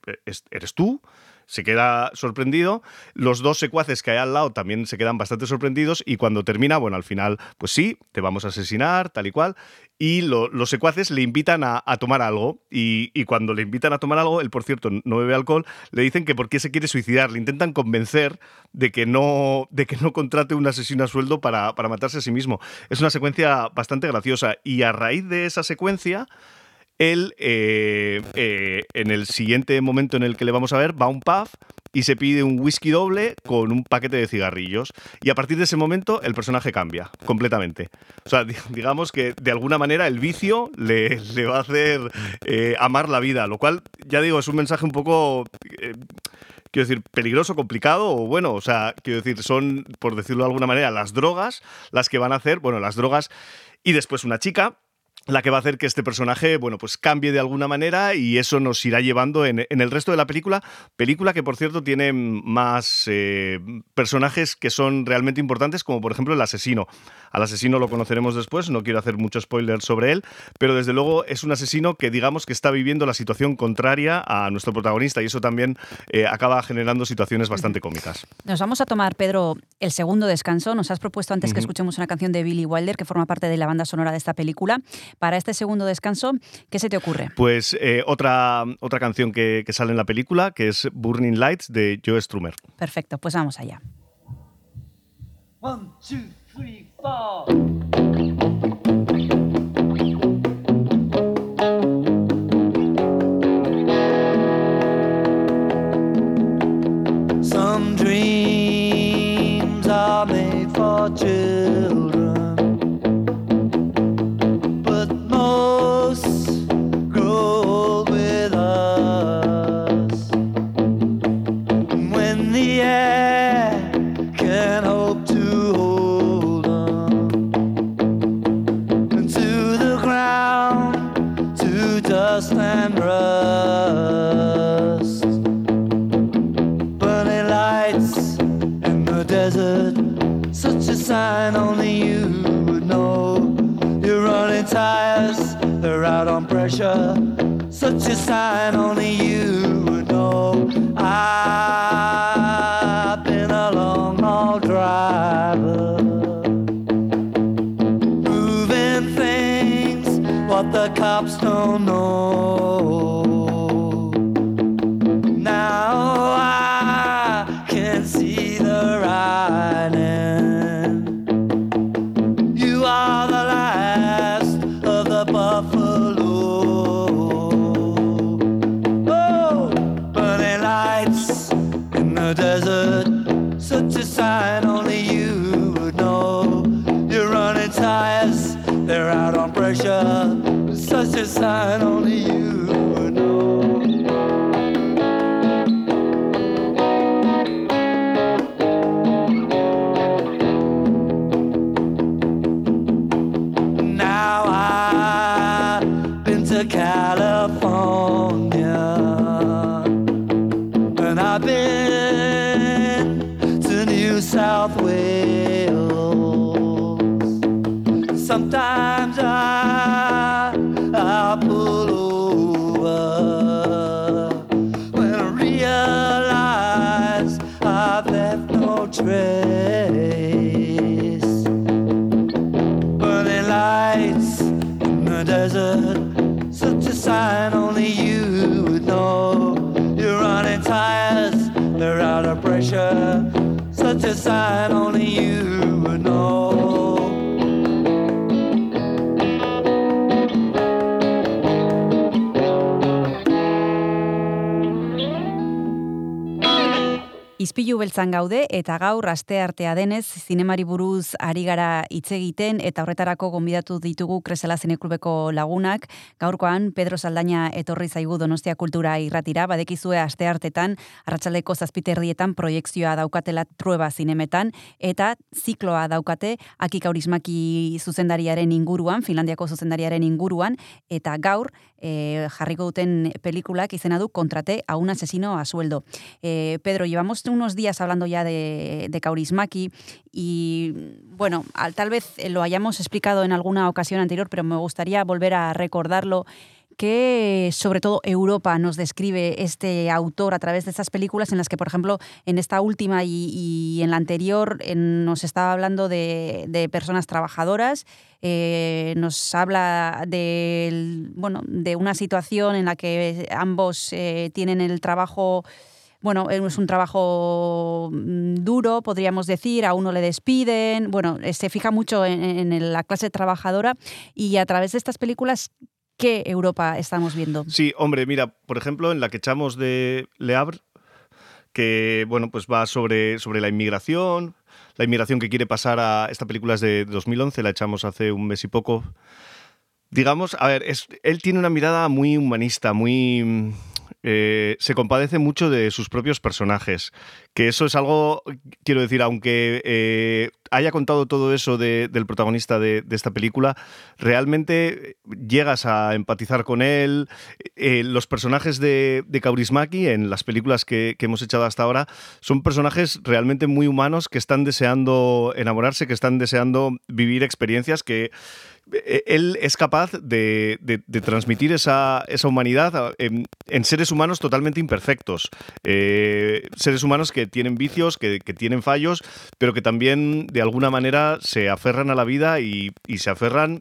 ¿eres tú? Se queda sorprendido. Los dos secuaces que hay al lado también se quedan bastante sorprendidos y cuando termina, bueno, al final, pues sí, te vamos a asesinar, tal y cual. Y lo, los secuaces le invitan a, a tomar algo y, y, cuando le invitan a tomar algo, él por cierto no bebe alcohol, le dicen que por qué se quiere suicidar, le intentan convencer de que no, de que no contrate un asesino a sueldo para, para matarse a sí mismo. Es una secuencia bastante graciosa y a raíz de esa secuencia él, eh, eh, en el siguiente momento en el que le vamos a ver, va un pub y se pide un whisky doble con un paquete de cigarrillos. Y a partir de ese momento el personaje cambia completamente. O sea, digamos que de alguna manera el vicio le, le va a hacer eh, amar la vida, lo cual, ya digo, es un mensaje un poco quiero decir, peligroso, complicado, o bueno, o sea, quiero decir, son, por decirlo de alguna manera, las drogas las que van a hacer, bueno, las drogas y después una chica la que va a hacer que este personaje, bueno, pues cambie de alguna manera y eso nos irá llevando en, en el resto de la película. Película que, por cierto, tiene más eh, personajes que son realmente importantes, como por ejemplo el asesino. Al asesino lo conoceremos después, no quiero hacer mucho spoiler sobre él, pero desde luego es un asesino que digamos que está viviendo la situación contraria a nuestro protagonista y eso también eh, acaba generando situaciones bastante cómicas. Nos vamos a tomar, Pedro, el segundo descanso. Nos has propuesto antes uh -huh. que escuchemos una canción de Billy Wilder que forma parte de la banda sonora de esta película. Para este segundo descanso, ¿qué se te ocurre? Pues eh, otra, otra canción que, que, sale en la película, que es Burning Lights de Joe Strummer. Perfecto, pues vamos allá. One, two, three, four. Some dreams are made for children. Sign only you would know. You're running tires, they're out on pressure. Such a sign only you would know. I've Such a sign only you suicide, only you Izpilu beltzan gaude eta gaur aste artea denez zinemari buruz ari gara hitz egiten eta horretarako gonbidatu ditugu Kresela Zineklubeko lagunak. Gaurkoan Pedro Saldaña etorri zaigu Donostia Kultura irratira, badekizue aste artetan arratsaldeko zazpiterrietan proiekzioa daukatela trueba zinemetan eta zikloa daukate Aki Kaurismaki zuzendariaren inguruan, Finlandiako zuzendariaren inguruan eta gaur eh, jarriko duten pelikulak izena du Kontrate a un asesino a sueldo. Eh, Pedro, llevamos unos días hablando ya de, de Kaurismäki y, bueno, al- tal vez lo hayamos explicado en alguna ocasión anterior, pero me gustaría volver a recordarlo que sobre todo Europa nos describe este autor a través de estas películas en las que, por ejemplo, en esta última y, en la anterior eh, nos estaba hablando de, de personas trabajadoras, eh, nos habla del- bueno, de una situación en la que ambos eh, tienen el trabajo bueno, es un trabajo mm, duro, podríamos decir, a uno le despiden, bueno, eh, se fija mucho en, en la clase trabajadora y a través de estas películas, ¿qué Europa estamos viendo? Sí, hombre, mira, por ejemplo, en la que echamos de Le Havre, que bueno, pues va sobre, sobre la inmigración, la inmigración que quiere pasar a esta película es de 2011, la echamos hace un mes y poco. Digamos, a ver, es- él tiene una mirada muy humanista, muy eh, se compadece mucho de sus propios personajes. Que eso es algo, quiero decir, aunque eh, haya contado todo eso de- del protagonista de, esta película, realmente llegas a empatizar con él. Eh, los personajes de, de Kaurismäki en las películas que, hemos echado hasta ahora son personajes realmente muy humanos que están deseando enamorarse, que están deseando vivir experiencias que eh, él es capaz de, transmitir esa, esa humanidad en, en seres humanos totalmente imperfectos. Eh, seres humanos que tienen vicios, que, tienen fallos, pero que también de alguna manera se aferran a la vida y se aferran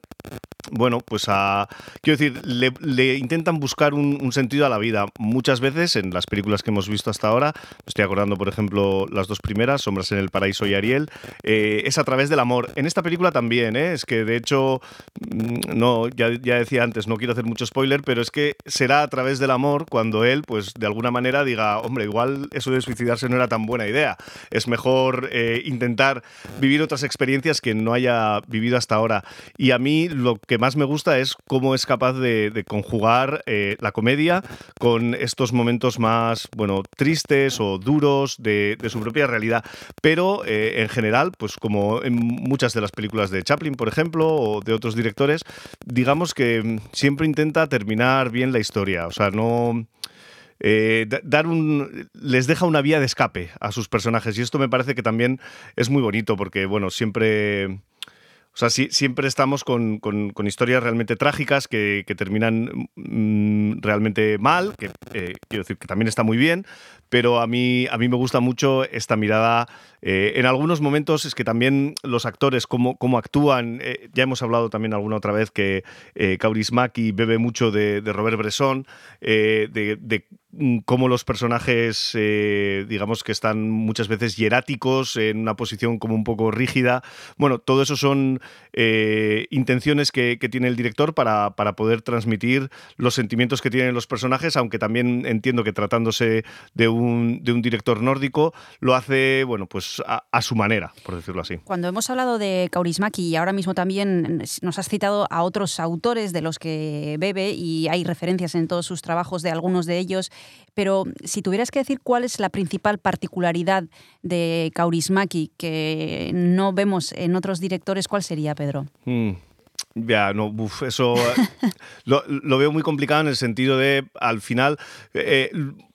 bueno, pues a. Quiero decir, le, intentan buscar un, sentido a la vida. Muchas veces en las películas que hemos visto hasta ahora, estoy acordando, por ejemplo, las dos primeras, Sombras en el Paraíso y Ariel, eh, es a través del amor. En esta película también, ¿eh? es que de hecho, mm, no, ya, ya decía antes, no quiero hacer mucho spoiler, pero es que será a través del amor cuando él, pues de alguna manera diga, hombre, igual eso de suicidarse no era tan buena idea. Es mejor eh, intentar vivir otras experiencias que no haya vivido hasta ahora. Y a mí lo que más me gusta es cómo es capaz de, conjugar eh, la comedia con estos momentos más, bueno, tristes o duros de, su propia realidad. Pero eh, en general, pues como en muchas de las películas de Chaplin, por ejemplo, o de otros directores, digamos que mm, siempre intenta terminar bien la historia. O sea, no eh, da- dar un les deja una vía de escape a sus personajes y esto me parece que también es muy bonito porque bueno siempre o sea, sí- siempre estamos con, historias realmente trágicas que, que terminan mm, realmente mal, que eh, quiero decir que también está muy bien, pero a mí, a mí me gusta mucho esta mirada. Eh, en algunos momentos es que también los actores, cómo, cómo actúan, eh, ya hemos hablado también alguna otra vez que eh, Kaurismäki bebe mucho de, Robert Bresson, eh, de, mm, cómo los personajes, digamos que están muchas veces hieráticos, en una posición como un poco rígida. Bueno, todo eso son intenciones que, que tiene el director para, para poder transmitir los sentimientos que tienen los personajes, aunque también entiendo que tratándose de un, de un director nórdico, lo hace, bueno, pues a, a su manera, por decirlo así. Cuando hemos hablado de Kaurismäki y ahora mismo también nos has citado a otros autores de los que bebe y hay referencias en todos sus trabajos de algunos de ellos, pero si tuvieras que decir cuál es la principal particularidad de Kaurismäki que no vemos en otros directores, ¿cuál sería, Pedro? Mm, Ya, no, uf, eso eh, lo, lo veo muy complicado en el sentido de, al final, eh,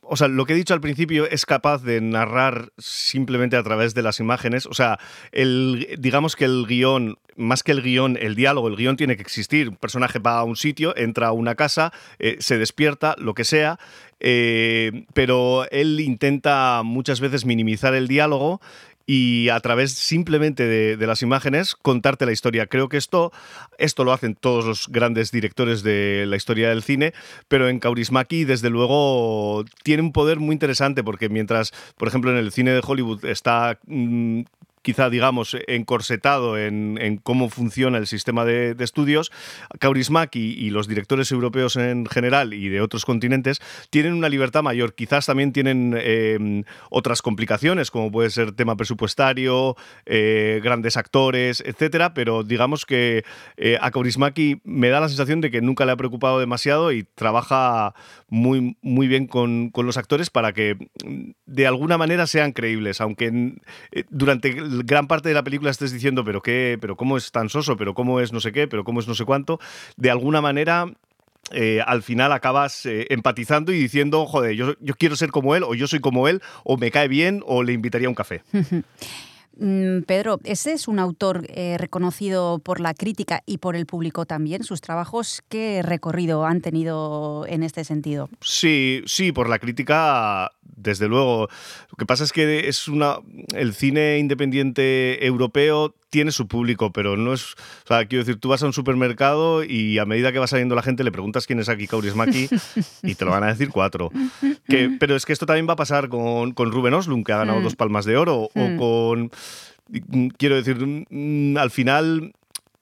o sea, lo que he dicho al principio es capaz de narrar simplemente a través de las imágenes. O sea, el, digamos que el guion, más que el guion, el diálogo, el guion tiene que existir. Un personaje va a un sitio, entra a una casa, eh, se despierta, lo que sea, eh, pero él intenta muchas veces minimizar el diálogo y a través simplemente de, las imágenes contarte la historia. Creo que esto, esto lo hacen todos los grandes directores de la historia del cine, pero en Kaurismäki desde luego tiene un poder muy interesante porque mientras, por ejemplo, en el cine de Hollywood está mm, quizá, digamos, encorsetado en, en cómo funciona el sistema de, estudios, Kaurismäki y los directores europeos en general y de otros continentes tienen una libertad mayor. Quizás también tienen eh, otras complicaciones, como puede ser tema presupuestario, eh, grandes actores, etcétera, pero digamos que eh, a Kaurismäki me da la sensación de que nunca le ha preocupado demasiado y trabaja muy, muy bien con, con los actores para que de alguna manera sean creíbles, aunque eh, durante gran parte de la película estés diciendo, pero qué, pero cómo es tan soso, pero cómo es no sé qué, pero cómo es no sé cuánto, de alguna manera eh, al final acabas eh, empatizando y diciendo, joder, yo, yo quiero ser como él, o yo soy como él, o me cae bien, o le invitaría a un café. Mm, Pedro, ese es un autor eh, reconocido por la crítica y por el público también. Sus trabajos, ¿qué recorrido han tenido en este sentido? Sí, sí, por la crítica, desde luego. Lo que pasa es que es una. El cine independiente europeo tiene su público, pero no es. O sea, quiero decir, tú vas a un supermercado y a medida que va saliendo la gente le preguntas quién es Aki Kaurismäki y te lo van a decir cuatro. Que, pero es que esto también va a pasar con, con Ruben Oslund, que ha ganado Mm. dos palmas de oro, Mm. o con. Quiero decir, mm, al final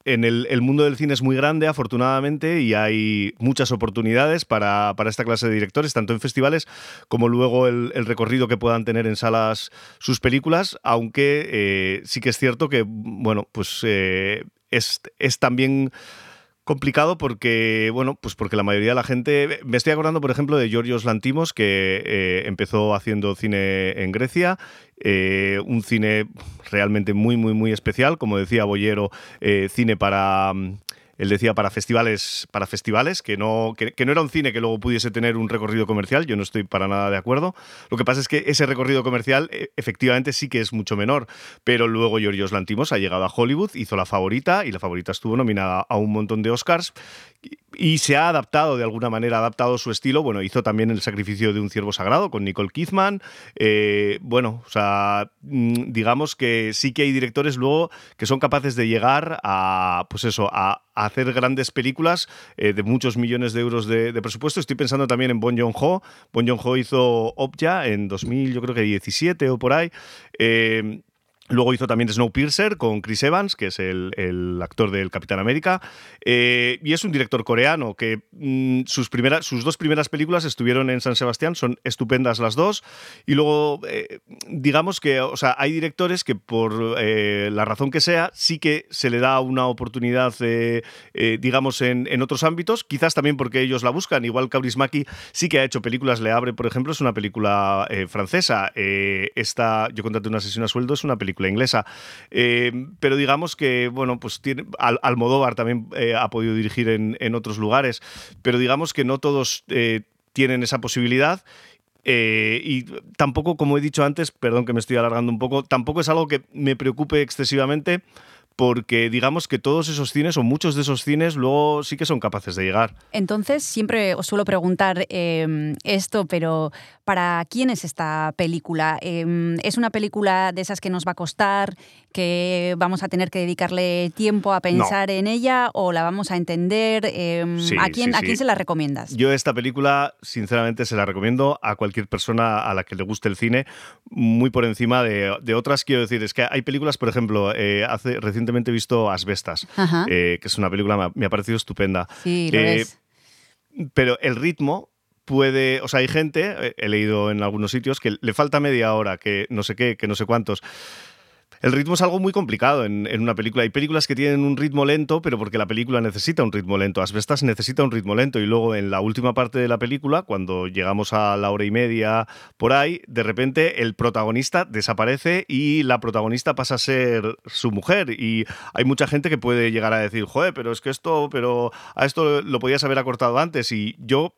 en el, mundo del cine es muy grande, afortunadamente, y hay muchas oportunidades para, para esta clase de directores, tanto en festivales como luego el, el recorrido que puedan tener en salas sus películas, aunque eh, sí que es cierto que, bueno, pues eh, es, es también complicado porque, bueno, pues porque la mayoría de la gente... Me estoy acordando, por ejemplo, de Giorgios Lantimos, que eh, empezó haciendo cine en Grecia, eh, un cine realmente muy, muy, muy especial, como decía Boyero, eh, cine para... Él decía para festivales, para festivales que, no, que, no era un cine que luego pudiese tener un recorrido comercial, yo no estoy para nada de acuerdo. Lo que pasa es que ese recorrido comercial eh, efectivamente sí que es mucho menor, pero luego Giorgios Lantimos ha llegado a Hollywood, hizo La Favorita y La Favorita estuvo nominada a un montón de Oscars y se ha adaptado de alguna manera, ha adaptado su estilo. Bueno, hizo también El sacrificio de un ciervo sagrado con Nicole Kidman. Eh, bueno, o sea, mm, digamos que sí que hay directores luego que son capaces de llegar a, pues eso, a, hacer grandes películas eh, de muchos millones de euros de, presupuesto. Estoy pensando también en Bon Joon-ho. Bon Joon-ho hizo Obja en 2000, yo creo que 17 o por ahí. Eh, Luego hizo también Snowpiercer con Chris Evans, que es el, el actor del Capitán América. Eh, y es un director coreano que mm, sus, primeras, sus dos primeras películas estuvieron en San Sebastián, son estupendas las dos. Y luego, eh, digamos que, o sea, hay directores que por eh, la razón que sea, sí que se le da una oportunidad, digamos, en, en otros ámbitos. Quizás también porque ellos la buscan. Igual Kaurismäki sí que ha hecho películas. Le abre, por ejemplo, es una película francesa. Esta, yo contraté una sesión a sueldo, es una película inglesa. Eh, pero digamos que, bueno, pues tiene, Al- Almodóvar también eh, ha podido dirigir en, en otros lugares, pero digamos que no todos eh, tienen esa posibilidad. Y tampoco, como he dicho antes, perdón que me estoy alargando un poco, tampoco es algo que me preocupe excesivamente porque digamos que todos esos cines o muchos de esos cines luego sí que son capaces de llegar. Entonces, siempre os suelo preguntar eh, esto, pero ¿para quién es esta película? Eh, ¿Es una película de esas que nos va a costar, que vamos a tener que dedicarle tiempo a pensar en ella o la vamos a entender? Eh, Sí, ¿a, quién, sí, ¿A quién se la recomiendas? Yo esta película, sinceramente, se la recomiendo a cualquier persona a la que le guste el cine, muy por encima de, de otras. Quiero decir, es que hay películas, por ejemplo, eh, hace recientemente he visto Asbestas, eh, que es una película, me ha, me ha parecido estupenda. Sí, lo Eh, es. pero el ritmo puede, o sea, hay gente, eh, he leído en algunos sitios, que le falta media hora, que no sé qué, que no sé cuántos. El ritmo es algo muy complicado en, una película. Hay películas que tienen un ritmo lento, pero porque la película necesita un ritmo lento. Asbestas necesita un ritmo lento. Y luego en la última parte de la película, cuando llegamos a la hora y media por ahí, de repente el protagonista desaparece y la protagonista pasa a ser su mujer. Y hay mucha gente que puede llegar a decir, joder, pero es que esto, pero a esto lo podías haber acortado antes. Y yo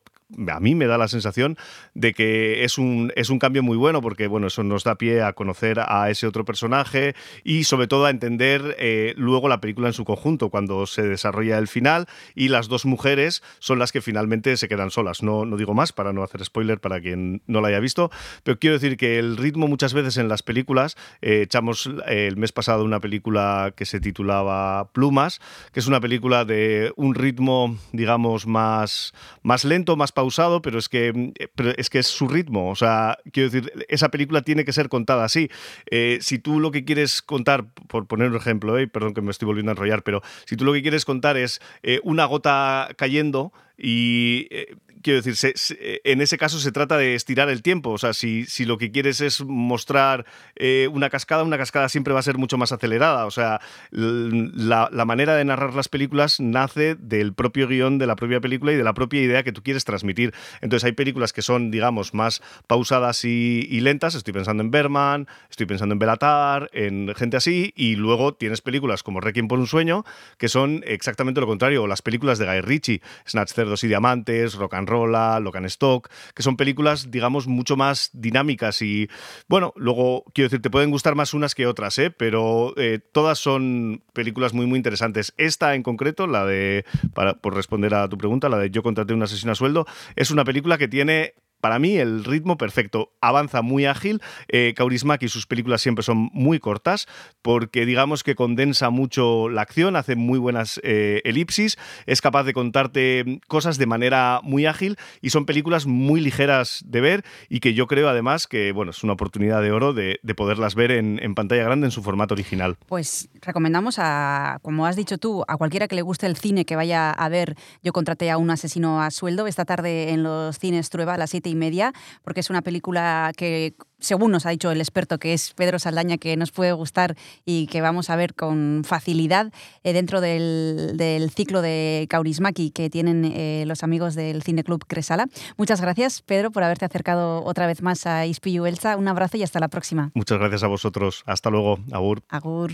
a mí me da la sensación de que es un, es un cambio muy bueno porque bueno, eso nos da pie a conocer a ese otro personaje y sobre todo a entender eh, luego la película en su conjunto cuando se desarrolla el final y las dos mujeres son las que finalmente se quedan solas. No, no digo más para no hacer spoiler para quien no la haya visto, pero quiero decir que el ritmo muchas veces en las películas, eh, echamos eh, el mes pasado una película que se titulaba Plumas, que es una película de un ritmo, digamos, más, más lento, más pausado, pero es que, pero es que es su ritmo. O sea, quiero decir, esa película tiene que ser contada así. Eh, si tú lo que quieres contar, por poner un ejemplo, eh, perdón que me estoy volviendo a enrollar, pero si tú lo que quieres contar es eh, una gota cayendo y eh, quiero decir, se- se- en ese caso se trata de estirar el tiempo. O sea, si, si lo que quieres es mostrar eh, una cascada, una cascada siempre va a ser mucho más acelerada. O sea, la, la manera de narrar las películas nace del propio guion de la propia película y de la propia idea que tú quieres transmitir. Entonces hay películas que son, digamos, más pausadas y, y lentas. Estoy pensando en Berman, estoy pensando en Belatar, en gente así. Y luego tienes películas como Requiem por un sueño, que son exactamente lo contrario. O las películas de Guy Ritchie, Snatch Cerdos y Diamantes, Rock and Rolla, Lock and Stock, que son películas, digamos, mucho más dinámicas y, bueno, luego, quiero decir, te pueden gustar más unas que otras, ¿eh? pero eh, todas son películas muy, muy interesantes. Esta en concreto, la de, para, por responder a tu pregunta, la de Yo contraté un asesino a sueldo, es una película que tiene para mí el ritmo perfecto, avanza muy ágil, eh, Kaurismäki sus películas siempre son muy cortas porque digamos que condensa mucho la acción, hace muy buenas eh, elipsis, es capaz de contarte cosas de manera muy ágil y son películas muy ligeras de ver y que yo creo además que bueno, es una oportunidad de oro de, de poderlas ver en, pantalla grande en su formato original. Pues recomendamos a, como has dicho tú, a cualquiera que le guste el cine que vaya a ver Yo contraté a un asesino a sueldo. Esta tarde en los cines Trueba a las siete y media, porque es una película que, según nos ha dicho el experto que es Pedro Saldaña, que nos puede gustar y que vamos a ver con facilidad eh, dentro del, del ciclo de Kaurismaki que tienen eh, los amigos del Cine Club Cresala. Muchas gracias, Pedro, por haberte acercado otra vez más a Ispiu Elsa. Un abrazo y hasta la próxima. Muchas gracias a vosotros. Hasta luego. Agur. Agur.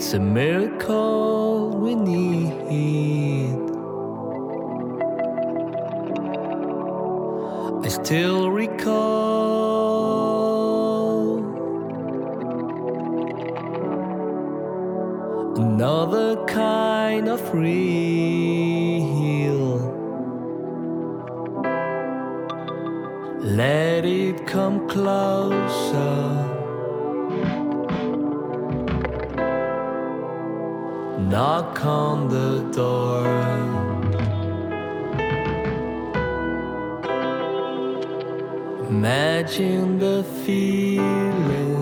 It's a miracle we need. I still recall another kind of real. Let it come closer. Knock on the door. Imagine the feeling.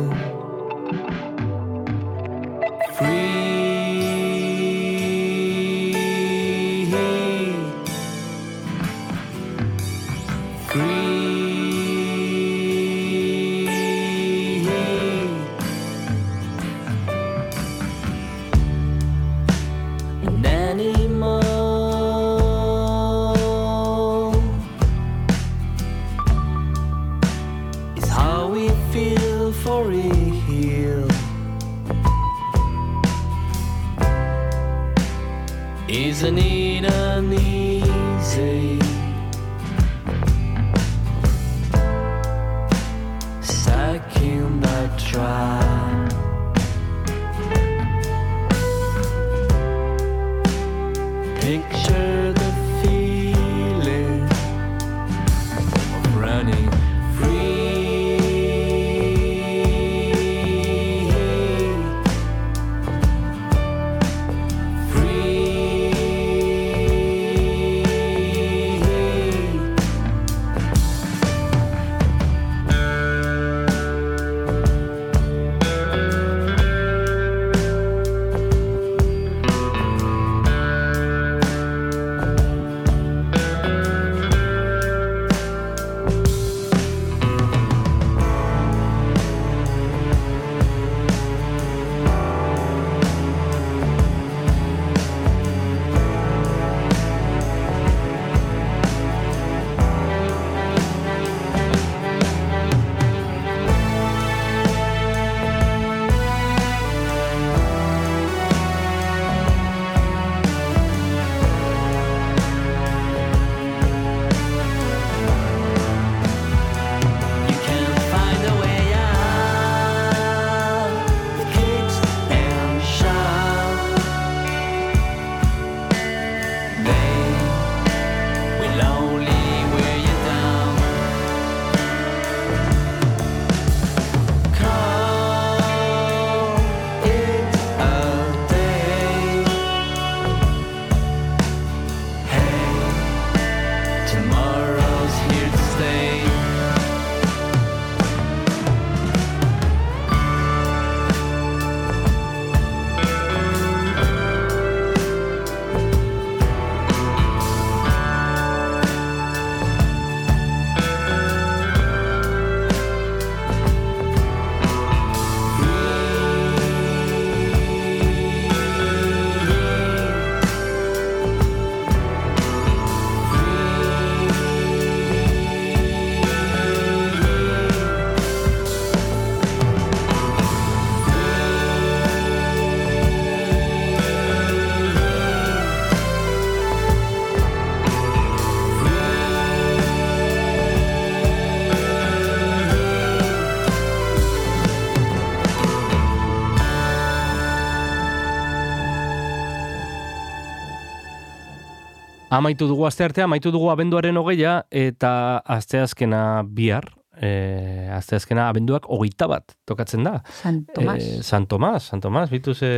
Amaitu dugu asteartea, amaitu dugu abenduaren hogeia, eta asteazkena bihar, e, asteazkena abenduak hogeita bat tokatzen da. San Tomas. E, San Tomas, San Tomas, bituz e,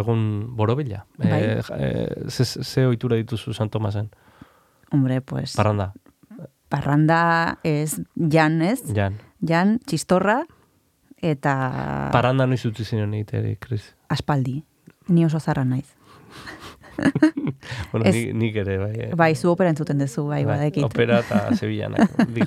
egun borobila. Bai. E, e, ze, ze ohitura dituzu San Tomasen? Hombre, pues... Parranda. Parranda ez jan, ez? Jan. Jan, txistorra, eta Paranda noiz utzi ziren egiteri, Chris. aspaldi. Ni oso zarra naiz. Bueno, Ez- ni, nik ere, bai. eh. Bai, zu opera entzuten duzu, bai, badekit. Opera eta Sevillanak, bi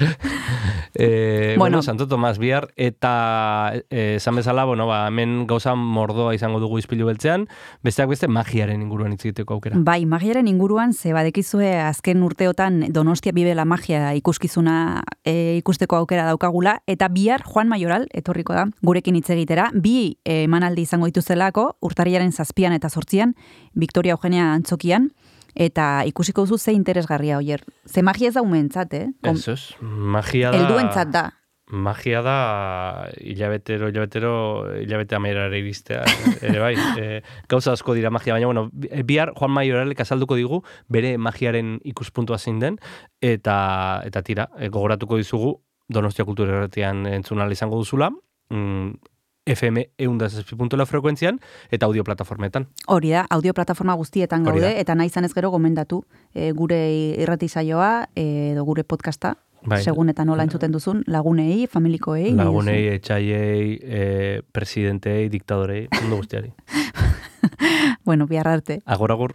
eh, bueno, Bueno. Santo Tomas bihar, eta eh, esan bezala, bueno, ba, hemen gauza mordoa izango dugu izpilu beltzean, besteak beste magiaren inguruan hitz egiteko aukera. Bai, magiaren inguruan, ze badekizue azken urteotan Donostia Bibe la Magia ikuskizuna e, ikusteko aukera daukagula, eta bihar Juan Mayoral etorriko da gurekin hitz egitera, bi emanaldi izango dituzelako, urtarriaren zazpian eta sortzian, Victoria Eugenia Antzokian, eta ikusiko duzu ze interesgarria, oier. Ze magia ez da umentzat, eh? Kom- Ez, ez, magia da... Helduentzat da. Magia da hilabetero, hilabetero, hilabete amerara iristea, ere bai. E, gauza asko dira magia, baina, bueno, bi- bihar Juan Maioralek azalduko digu bere magiaren ikuspuntua zein den, eta, eta tira, e, gogoratuko dizugu Donostia Kultura Erretian entzunal izango duzula, mm, FM eundazazpi.la frekuentzian, eta audio plataformetan. Hori da, audio plataforma guztietan gaude, eta nahi izan ez gero gomendatu e, gure irrati saioa edo gure podcasta, Bai. segun eta nola entzuten duzun, lagunei, familikoei. Lagunei, etxaiei, e, presidentei, diktadorei, mundu guztiari. Bueno, bihar arte. Agur, agur.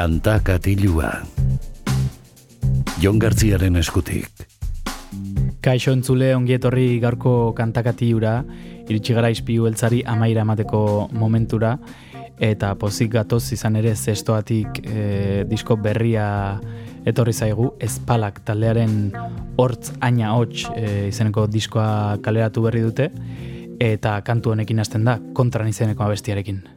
Kanta katilua. Jon Gartziaren eskutik. Kaixo entzule ongietorri gaurko kantakatiura, iritsi gara izpiu eltzari amaira emateko momentura, eta pozik gatoz izan ere zestoatik e, disko berria etorri zaigu Espalak taldearen hortz aina hots e, izeneko diskoa kaleratu berri dute eta kantu honekin hasten da kontran izeneko abestiarekin.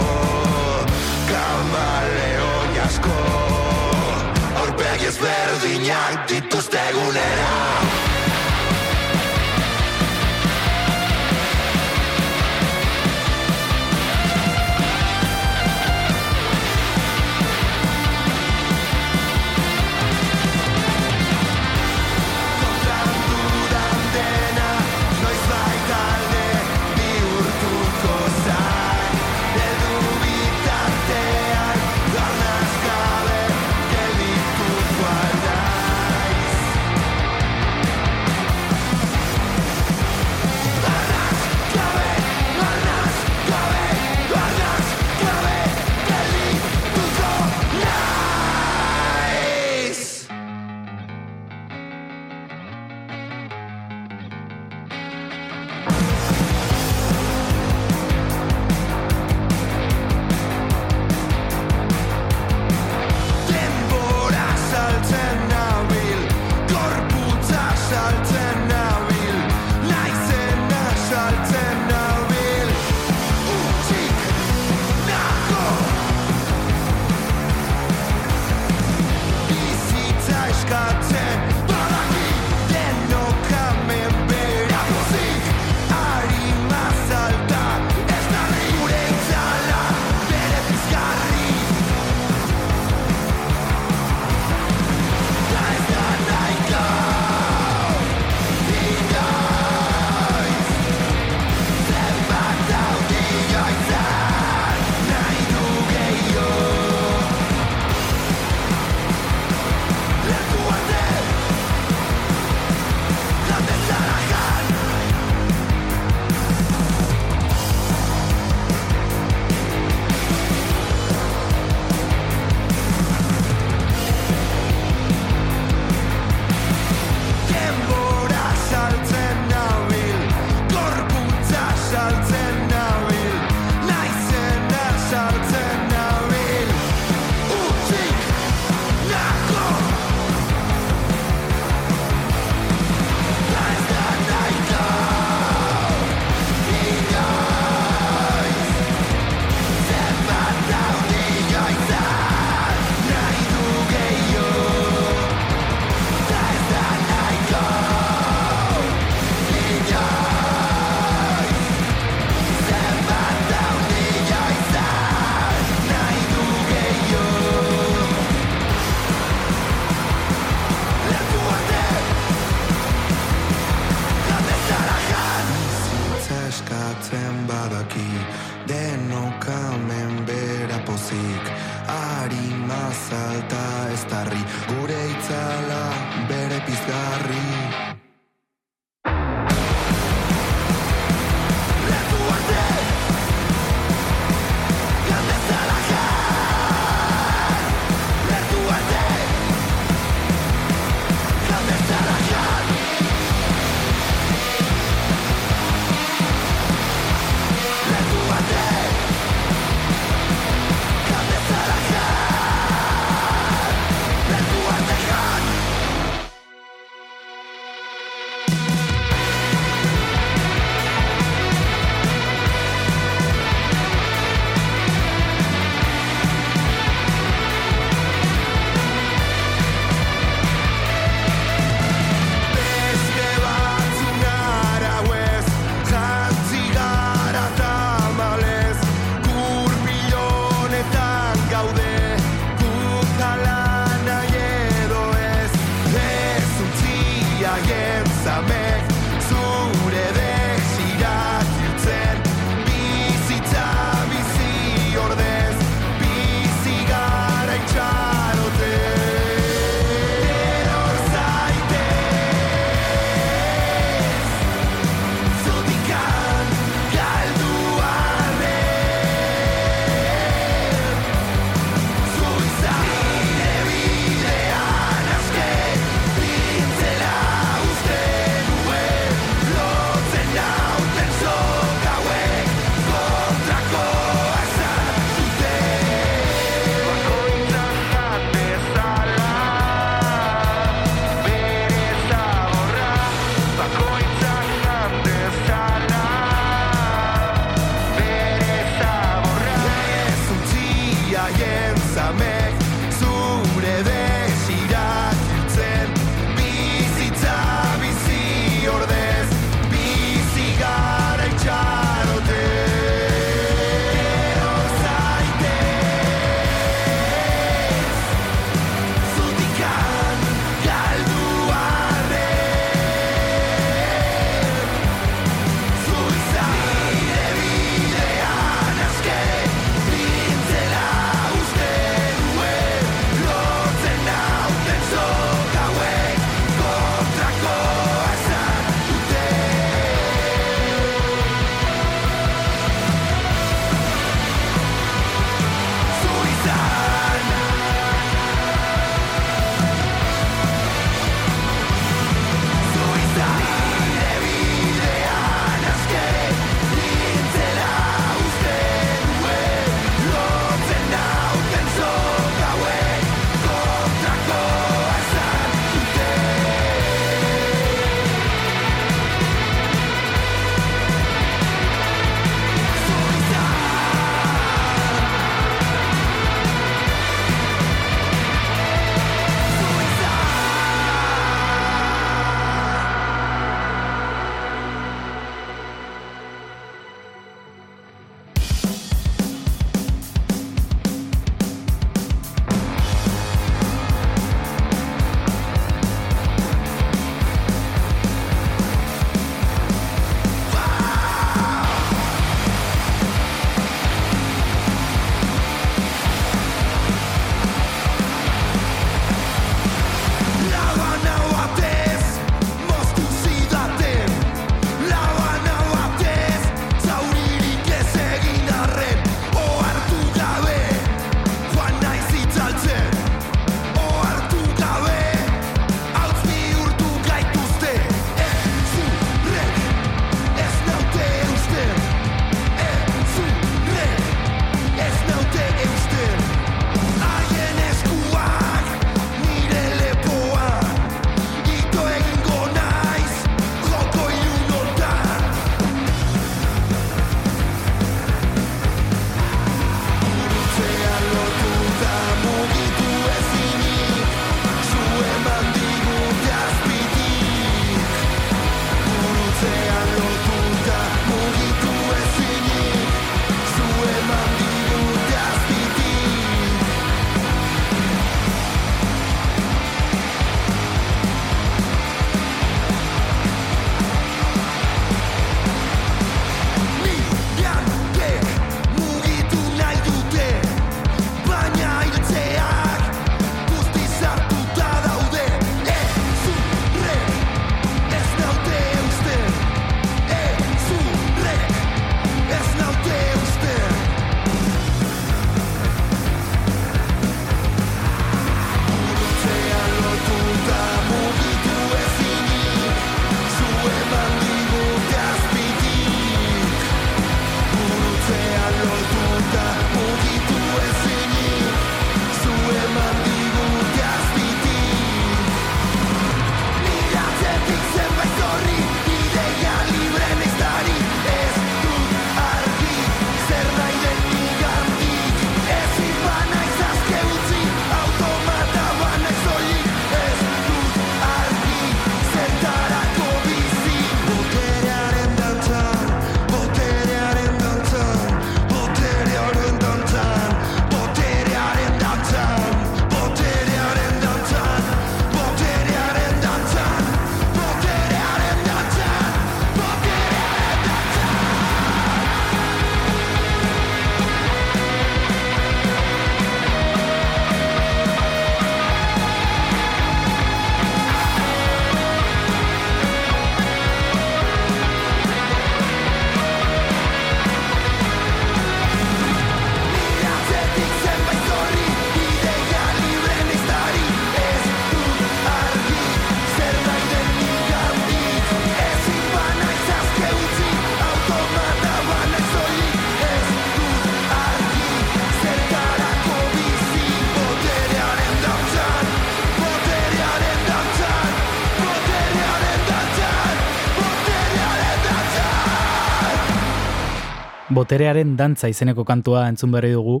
Boterearen dantza izeneko kantua entzun berri dugu,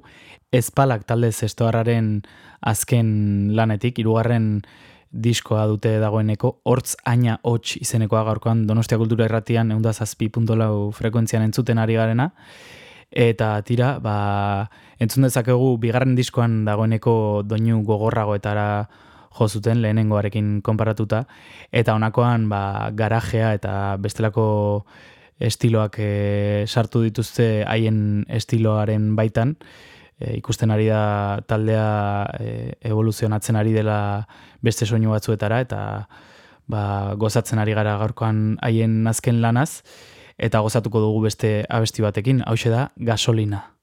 ezpalak talde zestoarraren azken lanetik, hirugarren diskoa dute dagoeneko, hortz aina hots izenekoa gaurkoan Donostia Kultura Irratian eunda zazpi puntolau frekuentzian entzuten ari garena, eta tira, ba, entzun dezakegu bigarren diskoan dagoeneko doinu gogorragoetara jo zuten lehenengoarekin konparatuta, eta honakoan ba, garajea eta bestelako estiloak e, sartu dituzte haien estiloaren baitan, e, ikusten ari da taldea e, evoluzionatzen ari dela beste soinu batzuetara, eta ba, gozatzen ari gara gaurkoan haien azken lanaz, eta gozatuko dugu beste abesti batekin, hau da gasolina.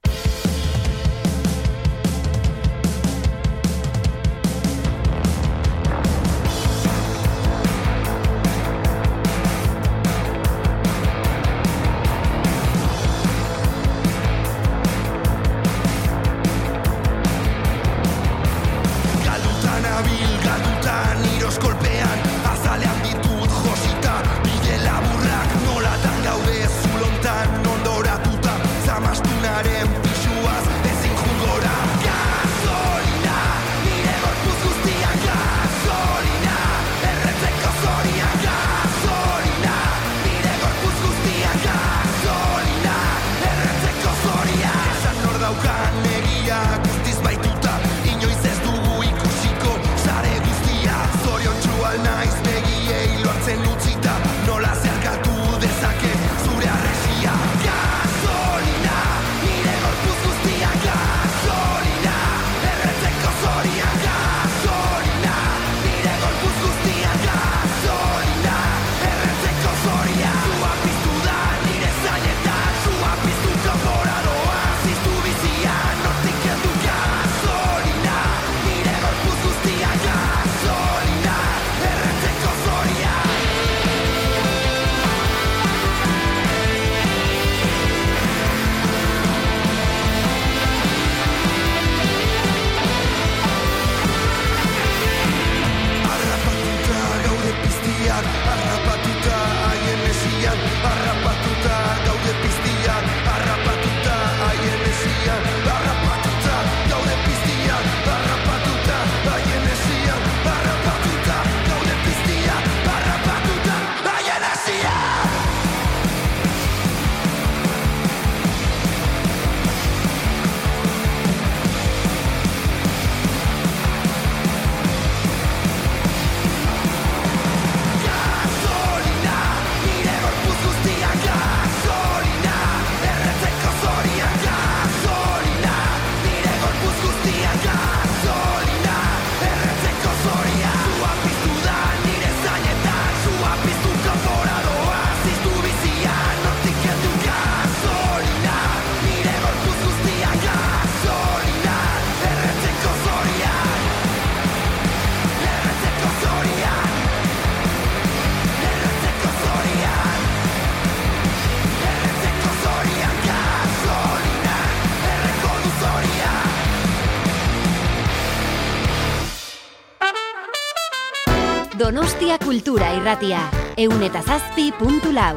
Donostia Kultura Irratia, eun eta zazpi puntu lau.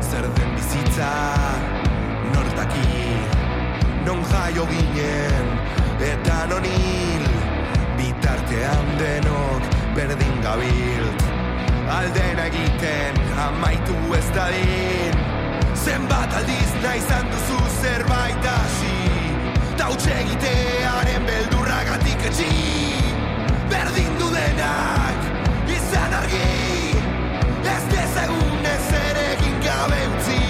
Zer den bizitza nortaki Non jaio ginen eta non hil Bitartean denok berdin gabilt. Aldena egiten amaitu ez dadin. Zenbat aldiz nahi izan duzu zerbait hasi. Tautxe egitearen beldurragatik etxi. Berdin denak. Izan argi Ez dezagun ez ere gabe utzi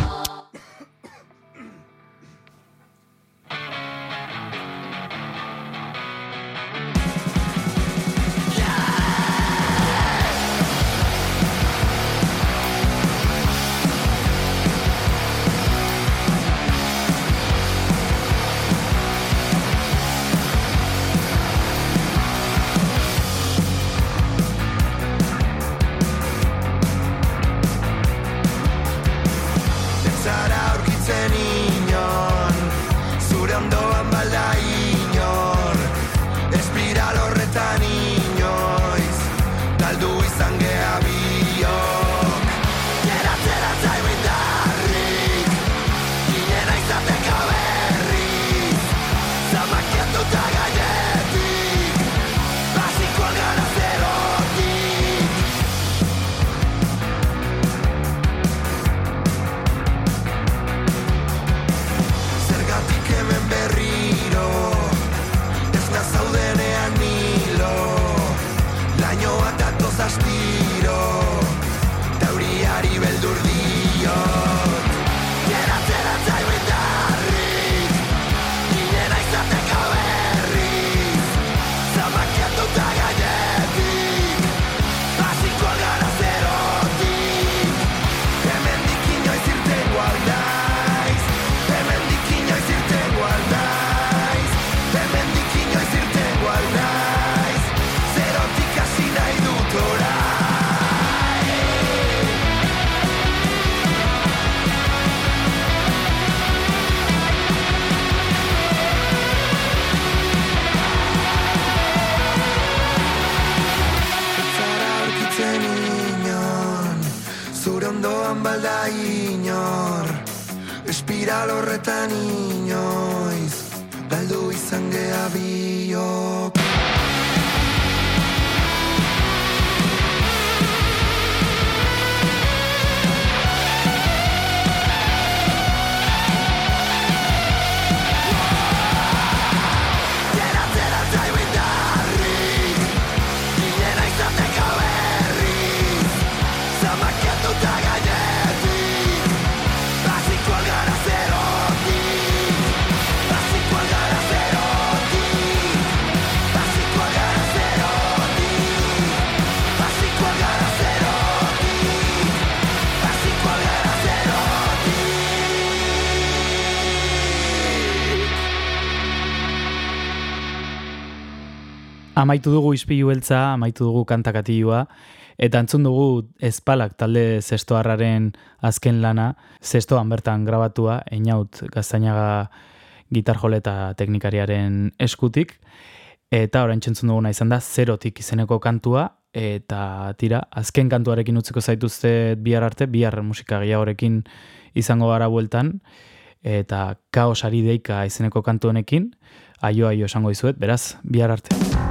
Amaitu dugu izpilu beltza, amaitu dugu kantakatioa, eta entzun dugu espalak talde zestoarraren azken lana, zestoan bertan grabatua, einaut gaztainaga gitarjole eta teknikariaren eskutik, eta orain txentzun duguna izan da, zerotik izeneko kantua, eta tira, azken kantuarekin utziko zaituzte bihar arte, bihar musika gehiagorekin izango gara bueltan, eta kaosari deika izeneko kantu honekin, aio aio esango dizuet, beraz, bihar arte.